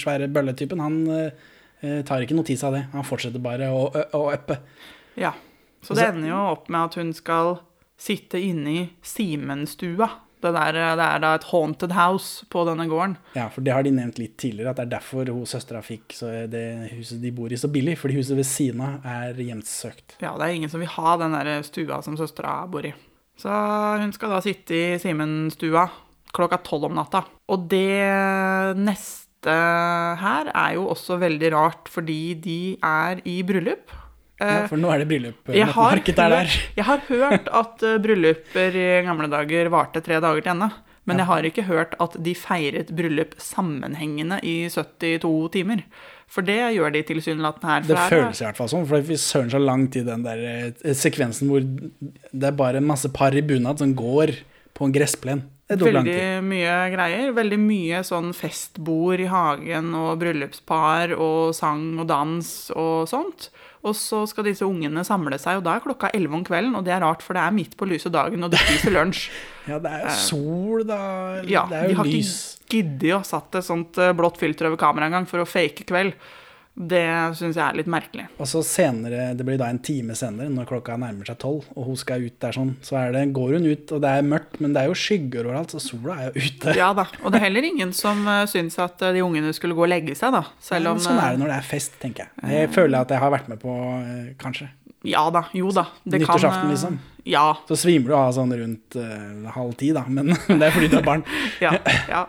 svære bølletypen, han eh, tar ikke notis av det. Han fortsetter bare å, å, uppe. Ja. Så Og det ender jo opp med at hun skal sitte inne i Simenstua. Det, der, det er da et haunted house på denne gården. Ja, for det har de nevnt litt tidligere, at det er derfor hun søstera fikk så det huset de bor i, så billig. Fordi huset ved siden av er hjemsøkt. Ja, det er ingen som vil ha den der stua som søstera bor i. Så hun skal da sitte i Simenstua klokka tolv om natta. Og det neste her er jo også veldig rart, fordi de er i bryllup. Ja, Eh, for nå er det bryllup. jeg har, hørt, jeg har hørt at eh, brylluper i gamle dager varte tre dager til ende. Men jeg har ikke hørt at de feiret bryllup sammenhengende i 72 timer. For det gjør de tilsynelatende her. Det her- føles i hvert fall sånn, for vi søren så langt i den der eh, sekvensen hvor det er bare masse par i bunad som går på en gressplen. Veldig mye greier. Veldig mye sånn festbord i hagen og bryllupspar og sang og dans og sånt. Og så skal disse ungene samle seg, og da er klokka elleve om kvelden. Og det er rart, for det er midt på lyse dagen, og de spiser lunsj. <laughs> Ja, det er jo sol, da. Ja, det er de har lys. ikke giddet å satt et sånt eh, blått filter over kameraet engang for å fake kveld. Det syns jeg er litt merkelig. Og så senere, det blir da en time senere, når klokka nærmer seg tolv, og hun skal ut der sånn, så er det, går hun ut, og det er mørkt, men det er jo skygger overalt, så sola er jo ute. Ja da. Og det er <laughs> heller ingen som uh, syns at eh, de ungene skulle gå og legge seg, da. Selv om sånn er eh, det når det er fest, tenker jeg. Det føler jeg at jeg har vært med på, eh, kanskje. Ja da. Jo da. Det Nyttårsaften, kan, liksom. Ja. Så svimer du av sånn rundt eh, halv ti, da, men <laughs> det er fordi du har barn. <laughs> Ja. ja.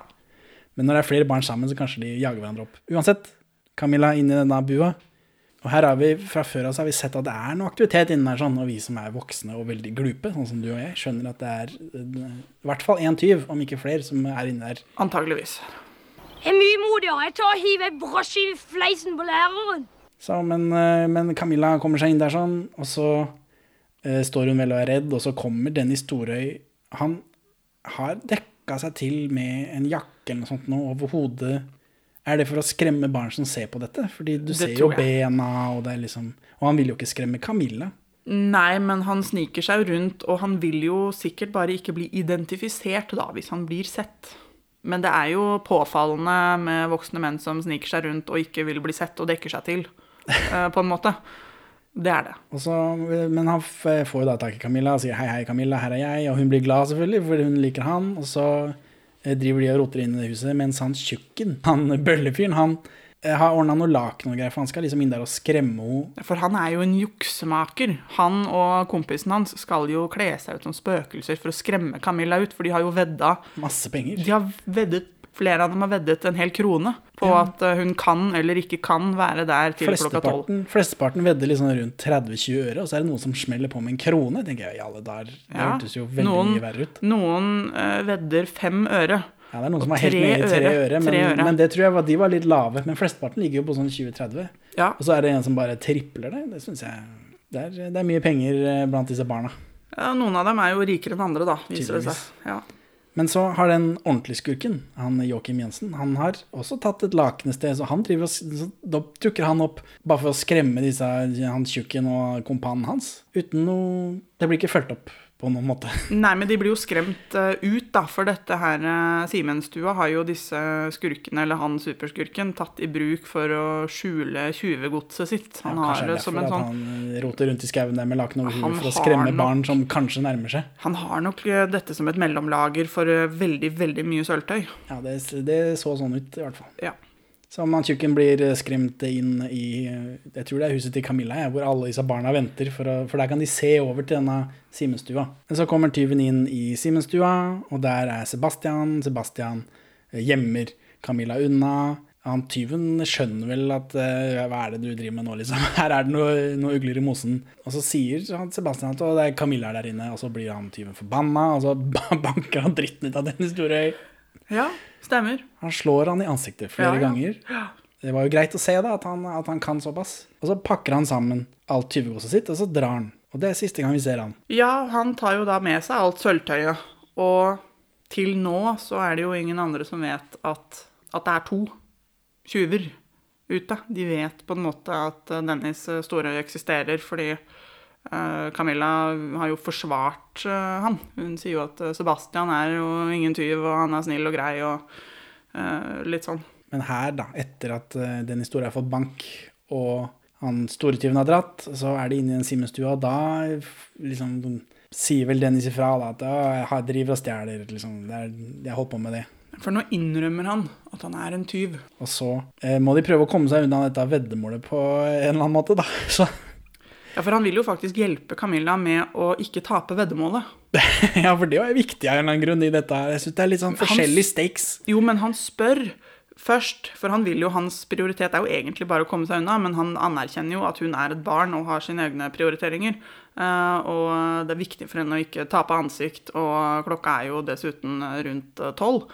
Men når det er flere barn sammen, så kanskje de jager hverandre opp. Uansett, Camilla inn i denne bua. Og her har vi, fra før av så har vi sett at det er noe aktivitet inne der, sånn, og vi som er voksne og veldig glupe, sånn som du og jeg, skjønner at det er eh, i hvert fall én tyv, om ikke flere, som er inne der. Antageligvis. er mye modigere. Jeg tar og hiver en brosje i fleisen på læreren. Så, men, eh, men Camilla kommer seg inn der sånn, og så eh, står hun vel og er redd, og så kommer Dennis Storøy. Han har dekka seg til med en jakke eller noe sånt nå over hodet. Er det for å skremme barn som ser på dette? Fordi du Det ser jo bena, og det er liksom Og han vil jo ikke skremme Camilla. Nei, men han sniker seg rundt, og han vil jo sikkert bare ikke bli identifisert da, hvis han blir sett. Men det er jo påfallende med voksne menn som sniker seg rundt og ikke vil bli sett og dekker seg til, <laughs> eh, på en måte. Det er det. Og så, men han får jo da tak i Camilla og sier 'hei, hei, Camilla, her er jeg', og hun blir glad selvfølgelig, fordi hun liker han. Og så driver de og roter inn i det huset, mens han tjukken, <laughs> han bøllefyren, han eh, har ordna noe laken og greier, for han skal liksom inn der og skremme henne. For han er jo en juksemaker. Han og kompisen hans skal jo kle seg ut som spøkelser for å skremme Camilla ut, for de har jo vedda Masse penger. De har veddet Flere av dem har veddet en hel krone på Ja. at eh, hun kan eller ikke kan være der til klokka tolv. Flesteparten, vedder liksom rundt 30-20 øre, og så er det noen som smeller på med en krone. tenker jeg, ja, alle dager. Det Ja. hørtes jo veldig Noen- mye verre ut. Noen uh, vedder fem øre. Ja, det er noen som er helt nede i tre øre. men, Tre øre. men det tror jeg var, de var litt lave. Men flesteparten ligger jo på sånn 20-30. Ja. Og så er det en som bare tripler det. Det syns jeg det er, det er mye penger eh, blant disse barna. Ja, noen av dem er jo rikere enn andre, da, viser det seg. Ja. Men så har den ordentlige skurken, han Joakim Jensen, han har også tatt et lakenested, så han driver og, da dukker han opp bare for å skremme disse, han tjukken og kompanen hans. Uten noe Det blir ikke fulgt opp på noen måte. <laughs> Nei, men de blir jo skremt eh, ut, da, for dette her uh, Simenstua har jo disse skurkene, eller han superskurken, tatt i bruk for å skjule tjuvegodset sitt. Han Ja, har det som en sånn han eh, roter rundt i skauen der med laken over huet for å skremme nok- barn som kanskje nærmer seg. Han har nok eh, dette som et mellomlager for eh, veldig, veldig mye sølvtøy. Ja, det, det så sånn ut, i hvert fall. Ja. Så han tjukken blir eh, skremt inn i eh, Jeg tror det er huset til Camilla, hvor alle disse barna venter, for, å, for der kan de se over til denne Simenstua. Men så kommer tyven inn i Simenstua, og der er Sebastian. Sebastian eh, gjemmer Camilla unna. Han tyven skjønner vel at eh, hva er det du driver med nå, liksom. <laughs> Her er det noe, noe ugler i mosen. Og så sier Sebastian at det er Camilla er der inne, og så blir han tyven forbanna, og så <laughs> banker han dritten ut av Dennis Storøy. Ja, stemmer. Han slår han i ansiktet flere Ja, ja. ganger. Det var jo greit å se da, at han, at han kan såpass. Og så pakker han sammen alt tyvegodset sitt, og så drar han. Og det er siste gang vi ser han. Ja, han tar jo da med seg alt sølvtøyet. Og til nå så er det jo ingen andre som vet at, at det er to tjuver ute. De vet på en måte at eh, Dennis Storøy eksisterer, fordi eh, Camilla har jo forsvart eh, han. Hun sier jo at eh, Sebastian er jo ingen tyv, og han er snill og grei, og eh, litt sånn. Men her, da, etter at eh, den historien har fått bank, og han storetyven har dratt, så er de inne i den Simenstua, og da liksom sier vel Dennis ifra da, at «Å, jeg driver og stjeler, liksom. Det er, jeg holder på med det. For nå innrømmer han at han er en tyv. Og så eh, må de prøve å komme seg unna dette veddemålet på en eller annen måte, da. <laughs> Så Ja, for han vil jo faktisk hjelpe Camilla med å ikke tape veddemålet. <laughs> ja, for det er viktig av en eller annen grunn i dette her. Jeg synes det er litt sånn forskjellige stakes. Jo, men han spør først, for han vil jo, hans prioritet er jo egentlig bare å komme seg unna, men han anerkjenner jo at hun er et barn og har sine egne prioriteringer. Eh, og det er viktig for henne å ikke tape ansikt, og klokka er jo dessuten rundt eh, tolv.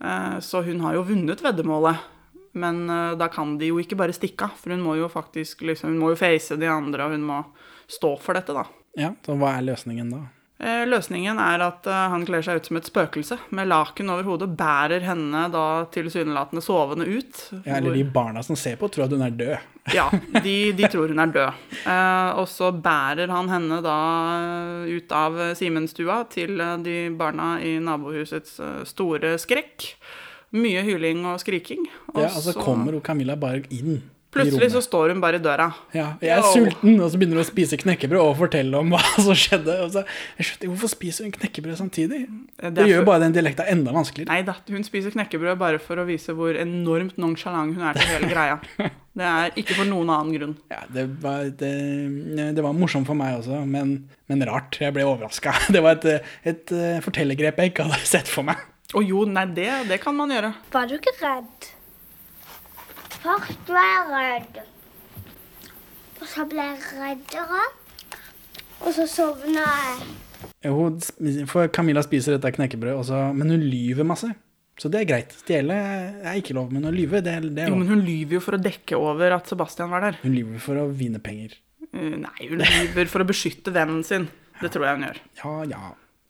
Eh, så hun har jo vunnet veddemålet. Men uh, da kan de jo ikke bare stikke av, for hun må jo faktisk liksom, hun må jo face de andre, og hun må stå for dette, da. Ja, så hva er løsningen da? Uh, Løsningen er at uh, han kler seg ut som et spøkelse med laken over hodet, bærer henne da tilsynelatende sovende ut. Ja, eller de barna som ser på, tror at hun er død. Ja, de, de tror hun er død. Og så bærer han henne da ut av Simenstua til de barna i nabohusets store skrekk. Mye hyling og skriking. Og Ja, altså så kommer jo Camilla bare inn Plutselig så står hun bare i døra. Ja, jeg er sulten, og så begynner hun å spise knekkebrød og fortelle om hva <laughs> som skjedde. Og så, jeg skjønte, Hvorfor spiser hun knekkebrød samtidig? Det, er gjør for- bare den dialekta enda vanskeligere. Nei da, hun spiser knekkebrød bare for å vise hvor enormt nonchalant hun er til hele greia. <laughs> Det er ikke for noen annen grunn. Ja, det var, det, det var morsomt for meg også, men, men rart. Jeg ble overraska. <laughs> Det var et, et eh, fortellergrep jeg ikke hadde sett for meg. Å jo, nei, det, det kan man gjøre. Var du ikke redd? Først var jeg redd. Og så ble jeg reddere. Og så sovna jeg. Hun, for Camilla spiser dette knekkebrødet, men hun lyver masse. Så det er greit. Stjele er ikke lov, men å lyve, det, er- det er Jo, men hun lyver jo for å dekke over at Sebastian var der. Hun lyver for å vinne penger. Eh, Nei, hun lyver for å beskytte vennen sin. Det tror jeg hun gjør. Ja, ja.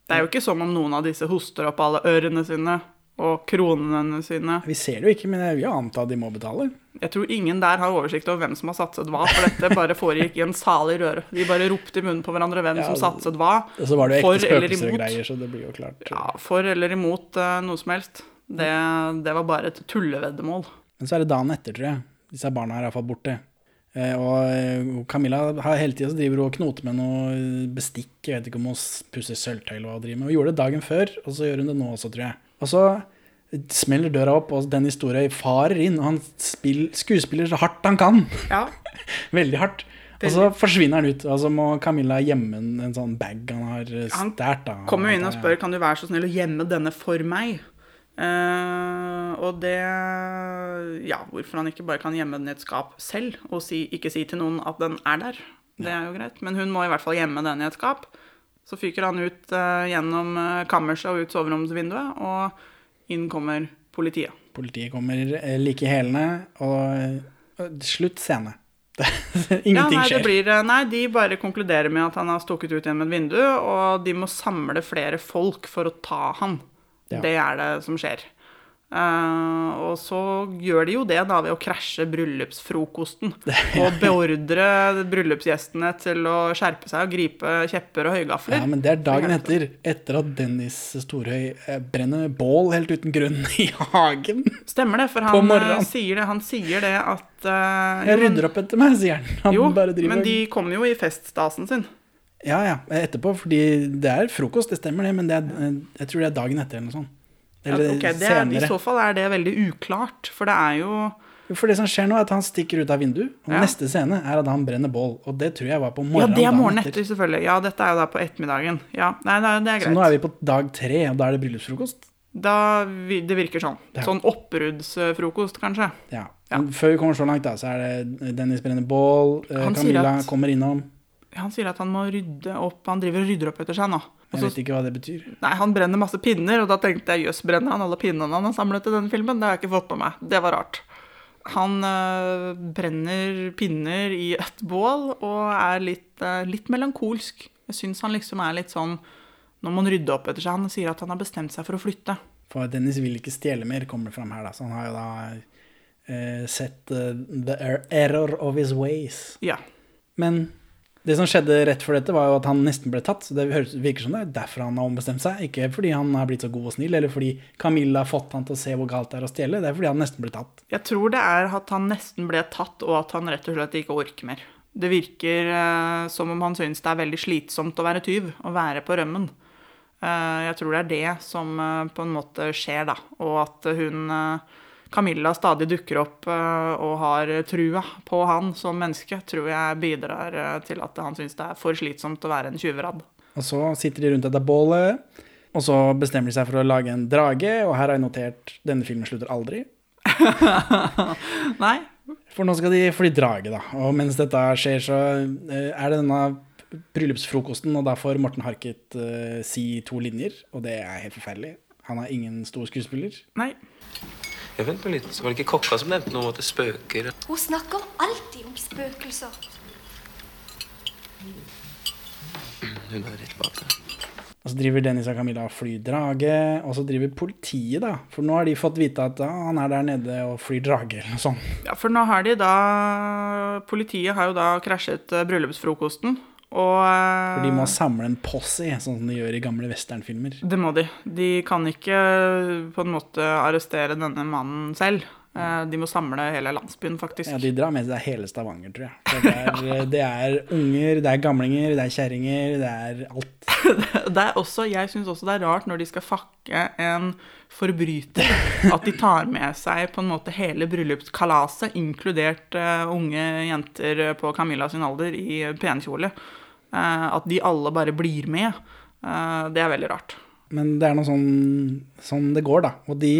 Det er jo ikke som om noen av disse hoster opp alle ørene sine og kronene sine. Vi ser det jo ikke, men jeg vil anta de må betale. Jeg tror ingen der har oversikt over hvem som har satset hva, for dette bare foregikk i en salig røre. De bare ropte i munnen på hverandre hvem Ja, som satset hva. Og så var det jo ekte spøkelser og greier, så det blir jo klart. Ja, for eller imot uh, noe som helst. Det, det var bare et tulleveddemål. Men så er det dagen etter, tror jeg. Disse barna er iallfall borte. Eh, og eh, Camilla har hele tida driver hun og knoter med noe bestikk. Jeg vet ikke om hun pusser sølvtøy eller hva hun driver med. Hun gjorde det dagen før, og så gjør hun det nå også, tror jeg. Og så smeller døra opp, og den historien farer inn, og han spill, skuespiller så hardt han kan. Ja. <laughs> Veldig hardt. Og så forsvinner han ut, og så må Camilla gjemme en, en sånn bag han har stært. Han Kommer inn og spør kan du være så snill å gjemme denne for meg. Eh, og det Ja, hvorfor han ikke bare kan gjemme den i et skap selv og si, ikke si til noen at den er der. Det er jo greit. Men hun må i hvert fall gjemme den i et skap. Så fyker han ut uh, gjennom eh, kammerset og ut soveromsvinduet, og inn kommer politiet. Politiet kommer like i hælene, og, slutt scene. <laughs> ja, Ingenting nei, skjer. blir, nei, de bare konkluderer med at han har stukket ut gjennom et vindu, og de må samle flere folk for å ta han. Ja. Det er det som skjer. Uh, og så gjør de jo det da ved å krasje bryllupsfrokosten. <laughs> Og beordre bryllupsgjestene til å skjerpe seg og gripe kjepper og høygafler. Ja, men det er dagen etter, etter at Dennis Storhøy eh, brenner bål helt uten grunn <laughs> i hagen. Stemmer det, for han, eh, sier det, han sier det at uh, Jeg rydder opp etter meg, sier han. Han Jo, men de kommer jo i feststasen sin. Ja, ja, etterpå, fordi det er frokost, det stemmer det, men det er, jeg tror det er dagen etter eller noe sånt. Ja, Eller ok, det er, I så fall er det veldig uklart, for det er jo For det som skjer nå, er at han stikker ut av vinduet, og Ja. neste scene er at han brenner bål, og det tror jeg var på morgenen. Ja, det er morgenen etter, selvfølgelig. Ja, dette er jo da på ettermiddagen. Ja, nei, nei, det er greit. Så nå er vi på dag tre, og da er det bryllupsfrokost. Da, det virker sånn. Ja. Sånn oppbruddsfrokost, kanskje. Ja. Men før vi kommer så langt, da, så er det Dennis brenner bål. eh, sier Camilla at- kommer innom. Han sier at han må rydde opp Han driver og rydder opp etter seg nå. Også, Jeg vet ikke hva det betyr. Nei, han brenner masse pinner, og da tenkte jeg jøss, brenner han alle pinnene han har samlet i denne filmen? Det har jeg ikke fått på meg. Det var rart. Han øh, brenner pinner i et bål og er litt, øh, litt melankolsk. Jeg syns han liksom er litt sånn Nå må han rydde opp etter seg. Han sier at han har bestemt seg for å flytte. For Dennis vil ikke stjele mer, kommer det fram her. da. Så han har jo da eh, sett uh, the er- error of his ways. Ja. Men det som skjedde rett før dette, var jo at han nesten ble tatt. Så det virker som det er derfor han har ombestemt seg. Ikke fordi han har blitt så god og snill, eller fordi Camilla har fått han til å se hvor galt det er å stjele. Det er fordi han nesten ble tatt. Jeg tror det er at han nesten ble tatt, og at han rett og slett ikke orker mer. Det virker eh, som om han syns det er veldig slitsomt å være tyv, å være på rømmen. Eh, jeg tror det er det som eh, på en måte skjer, da. Og at hun eh, Camilla stadig dukker opp eh, og har trua på han som menneske, tror jeg bidrar eh, til at han syns det er for slitsomt å være en tjuveradd. Og så sitter de rundt dette bålet, og så bestemmer de seg for å lage en drage. Og her har jeg notert denne filmen slutter aldri. <laughs> Nei. For nå skal de fly drage, da. Og mens dette skjer, så eh, er det denne bryllupsfrokosten, og da får Morten Harket uh, si to linjer, og det er helt forferdelig. Han er ingen stor skuespiller. Nei. Jeg vent litt, så var det ikke kokka som nevnte noe om at det spøker. Hun snakker alltid om spøkelser. Hun er rett bak deg. Og så driver Dennis og Camilla og flyr drage, og så driver politiet, da. For nå har de fått vite at ja, han er der nede og flyr drage, eller noe sånt. Ja, for nå har de da Politiet har jo da krasjet eh, bryllupsfrokosten, og For de må samle en posse, sånn som de gjør i gamle westernfilmer. Det må de. De kan ikke eh, på en måte arrestere denne mannen selv. Eh, De må samle hele landsbyen, faktisk. Ja, De drar med seg hele Stavanger, tror jeg. Det, er, <laughs> det er unger, det er gamlinger, det er kjerringer, det er alt. <laughs> Det er også, jeg syns også det er rart når de skal fakke en forbryter, at de tar med seg på en måte hele bryllupskalaset, inkludert eh, unge jenter på Camilla sin alder i penkjole. At de alle bare blir med. Eh, det er veldig rart. Men det er noe sånn, sånn det går, da. Og de,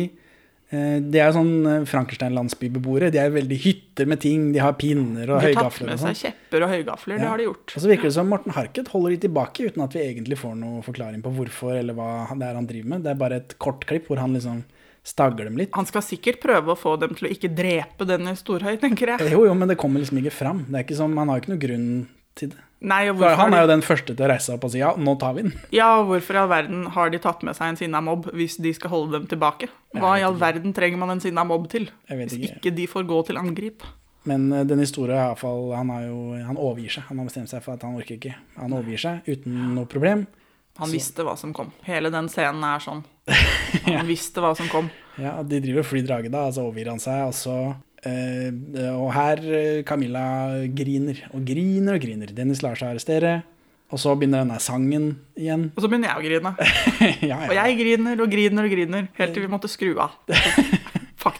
eh, de er sånn eh, Frankenstein-landsbybeboere. De er veldig hytter med ting. De har pinner og De har tatt med seg sånn. kjepper og høygafler, det har de gjort. Og så virker det som Morten Harket holder de tilbake, uten at vi egentlig får noe forklaring på hvorfor eller hva det er han driver med. Det er bare et kort klipp hvor han liksom stagger dem litt. Han skal sikkert prøve å få dem til å ikke drepe denne Storhøy, tenker jeg. Jo, jo, men det kommer liksom ikke fram. Det er ikke som, Han har jo ikke noen grunn til det. Nei, han er jo den første til å reise seg opp og si ja, nå tar vi den. Ja, hvorfor i all verden har de tatt med seg en sinna mobb hvis de skal holde dem tilbake? Hva i all verden trenger man en sinna mobb til? Hvis ikke. ikke de får gå til angrip. Men eh, den historien er i hvert fall, han, jo, han overgir seg. Han har bestemt seg for at han orker ikke. Han overgir seg uten noe problem. Han Så- visste hva som kom. Hele den scenen er sånn. <laughs> Han visste hva som kom. Ja, De driver og flyr drage, da, og så overgir han seg. Og så Og her eh, Camilla griner og griner og griner. Dennis lar seg arrestere. Og så begynner denne sangen igjen. Og så begynner jeg å grine. <laughs> ja, Og jeg griner og griner og griner, helt til vi måtte skru av. <laughs>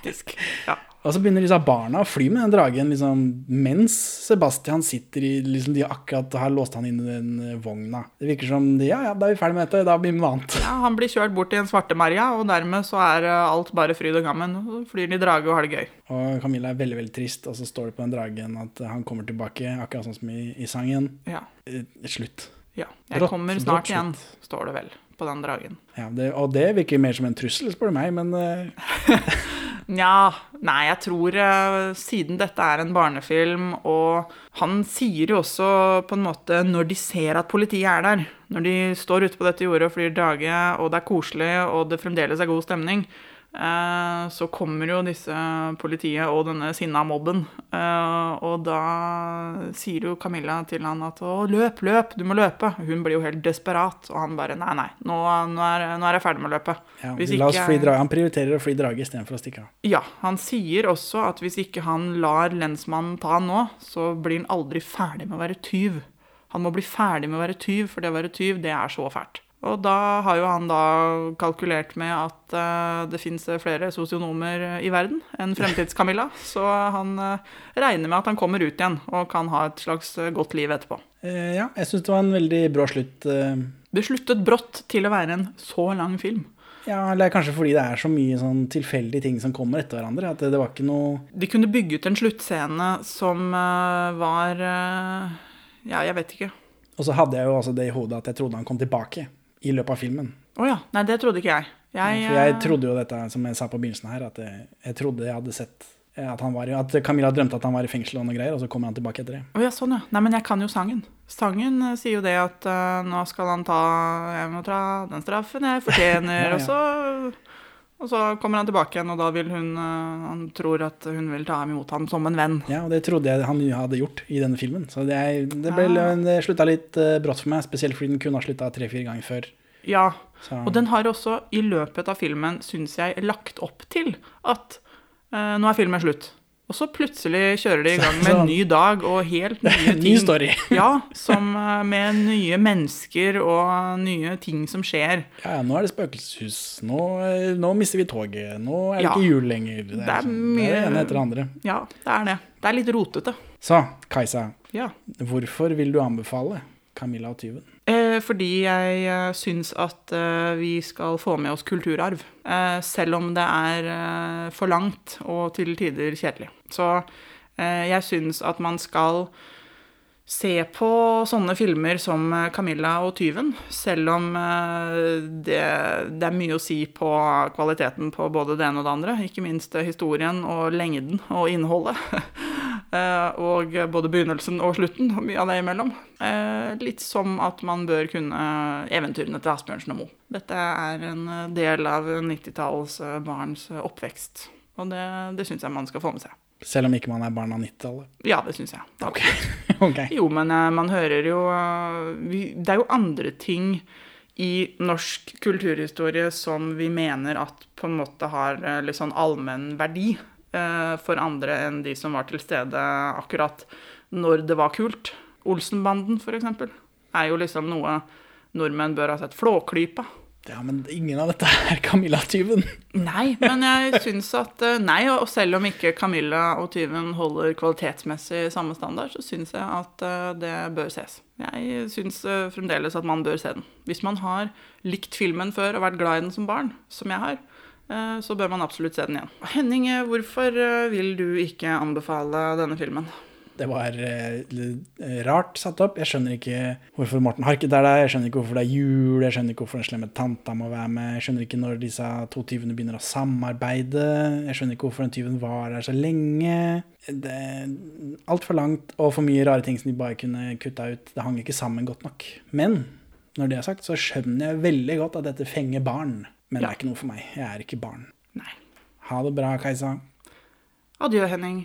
Faktisk. Ja. Og så begynner disse barna å fly med den dragen liksom, mens Sebastian sitter i liksom, De akkurat har låst han inn i den eh, vogna. Det virker som de, ja, ja, da er vi ferdig med dette, da blir vi noe annet. ja, Han blir kjørt bort til en Svarte-Maria, og dermed så er eh, alt bare fryd og gammen. Så flyr de drage og har det gøy. Og Camilla er veldig veldig trist, og så står det på den dragen at han kommer tilbake, akkurat sånn som i, i sangen. Ja. Eh, Slutt. Ja. Jeg kommer snart igjen, står det vel på den dragen. Ja, det, og det virker mer som en trussel, spør du meg, men eh, <laughs> Nja, nei, jeg tror eh, siden dette er en barnefilm, og han sier jo også på en måte når de ser at politiet er der, når de står ute på dette jordet og flyr drage, og det er koselig, og det fremdeles er god stemning, så kommer jo disse politiet og denne sinna mobben, eh, og da sier jo Camilla til han at å, løp, løp, du må løpe. Hun blir jo helt desperat, og han bare nei, nei, nå, nå, er, nå er jeg ferdig med å løpe. ja, la oss fly drage. Han prioriterer å fly drage istedenfor å stikke av. ja, han sier også at hvis ikke han lar lensmannen ta han nå, så blir han aldri ferdig med å være tyv. Han må bli ferdig med å være tyv, for det å være tyv, det er så fælt. Og da har jo han da kalkulert med at uh, det fins flere sosionomer i verden enn <laughs> Fremtids-Camilla, så han uh, regner med at han kommer ut igjen og kan ha et slags eh, godt liv etterpå. Eh, ja, jeg syns det var en veldig brå slutt. Det sluttet brått til å være en så lang film. Ja, eller kanskje fordi det er så mye sånn tilfeldige ting som kommer etter hverandre. At det, det var ikke noe De kunne bygge ut en sluttscene som uh, var uh, Ja, jeg vet ikke. Og så hadde jeg jo også det i hodet at jeg trodde han kom tilbake i løpet av filmen. Å ja. Nei, det trodde ikke jeg. Jeg, For jeg eh, trodde jo dette, som jeg sa på begynnelsen her, at jeg, jeg trodde jeg hadde sett eh, at, han var, at Camilla drømte at han var i fengsel og noe greier, og så kommer han tilbake etter det. Å ja, sånn ja. Nei, men jeg kan jo sangen. Sangen eh, sier jo det at uh, nå skal han ta Jeg må ta den straffen jeg fortjener, <laughs> Ja, ja. og så og så kommer han tilbake igjen, og da vil hun eh, Han tror at hun vil ta ham imot ham som en venn. Ja, og det trodde jeg han hadde gjort i denne filmen. Så det, det, ble, ja. det slutta litt eh, brått for meg, spesielt fordi den kunne ha slutta tre-fire ganger før. Ja. Så- Og den har også i løpet av filmen, syns jeg, lagt opp til at eh, nå er filmen slutt. Og så plutselig kjører de i gang med en ny dag og helt nye <laughs> ting. Ny story. <laughs> ja, som eh, med nye mennesker og nye ting som skjer. Ja, nå er det spøkelseshus. Nå, eh, nå mister vi toget. Nå er det Ja. ikke jul lenger. Det er, Det er sånn, mye det er det ene etter det andre. Ja, det er det. Det er litt rotete. Så, Kajsa. Ja. Hvorfor vil du anbefale Camilla og tyven? Eh, fordi jeg eh, syns at eh, vi skal få med oss kulturarv. Selv om det er for langt og til tider kjedelig. Så jeg syns at man skal se på sånne filmer som eh, 'Camilla og tyven', selv om eh, det, det er mye å si på kvaliteten på både det ene og det andre. Ikke minst eh, historien og lengden og innholdet. <laughs> Og både begynnelsen og slutten, og mye av det imellom. Litt som at man bør kunne eventyrene til Asbjørnsen og Moe. Dette er en del av 90-tallets eh, barns oppvekst. Og det, det syns jeg man skal få med seg. Selv om ikke man er barn av 90-tallet. Ja, det syns jeg. <laughs> Ok. Jo, men eh, man hører jo eh, Det er jo andre ting i norsk kulturhistorie som vi mener at på en måte har eh, litt sånn allmenn verdi for andre enn de som var til stede akkurat når det var kult. Olsenbanden, eksempel, er jo liksom noe nordmenn bør ha sett. Flåklypa. Ja, men ingen av dette er Camilla og tyven. Nei, men jeg syns at eh, Nei, og selv om ikke Camilla og tyven holder kvalitetsmessig samme standard, så syns jeg at eh, det bør ses. Jeg syns eh, fremdeles at man bør se den. Hvis man har likt filmen før og vært glad i den som barn, som jeg har, så bør man absolutt se den igjen. Henning, hvorfor vil du ikke anbefale denne filmen? Det var eh, rart satt opp. Jeg skjønner ikke hvorfor Morten Harket er der. Jeg skjønner ikke hvorfor det er jul. Jeg skjønner ikke hvorfor den slemme tanta må være med. Jeg skjønner ikke når disse to tyvene begynner å samarbeide. Jeg skjønner ikke hvorfor den tyven var der så lenge. Det altfor langt og for mye rare ting som de bare kunne kutta ut. Det hang ikke sammen godt nok. Men når det er sagt, så skjønner jeg veldig godt at dette fenger barn. Men det er ikke noe for meg. Jeg er ikke barn. Nei. Ha det bra, Kajsa. Adjø, Henning.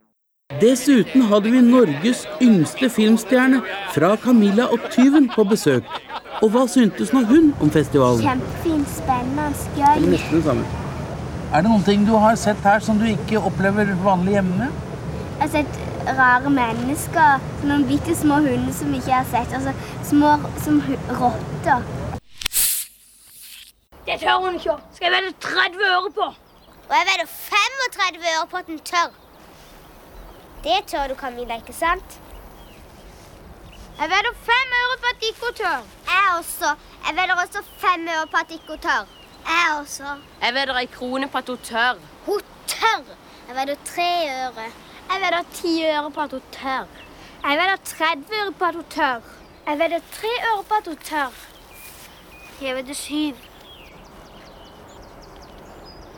Dessuten hadde vi Norges yngste filmstjerne fra Camilla og tyven på besøk. Og hva syntes nå hun om festivalen? Kjempefint, spennende, gøy. Nesten det samme. Er det noen ting du har sett her som du ikke opplever vanlig hjemme? Jeg har sett rare mennesker, noen bitte små hunder som jeg ikke har sett. Altså små som rotter. Det tør hun ikke. Skal jeg vedde 30 øre på? Og jeg vedder 35 øre på at den tør. Det tør du, Camilla, ikke sant? Jeg vedder fem øre på at hun tør. Jeg også. Jeg vedder også fem øre på at hun tør. Jeg også. Jeg vedder ei krone på at hun tør. Hun tør. Jeg vedder tre øre. Jeg vedder ti øre på at hun tør. Jeg vedder 30 øre på at hun tør. Jeg vedder tre øre på at hun tør. Jeg vedder syv.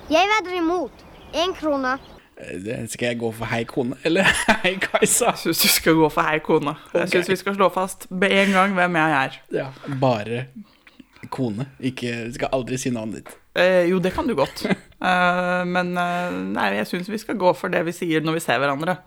Jeg vedder imot. Én krone. Eh, Skal jeg gå for hei kone, eller <laughs> hei Kajsa? Jeg syns du skal gå for hei kone. Jeg syns vi skal slå fast med en gang hvem jeg er. Ja, bare kone. Ikke, skal aldri si navnet ditt. Eh, jo, det kan du godt. Eh, men eh, nei, jeg syns vi skal gå for det vi sier når vi ser hverandre.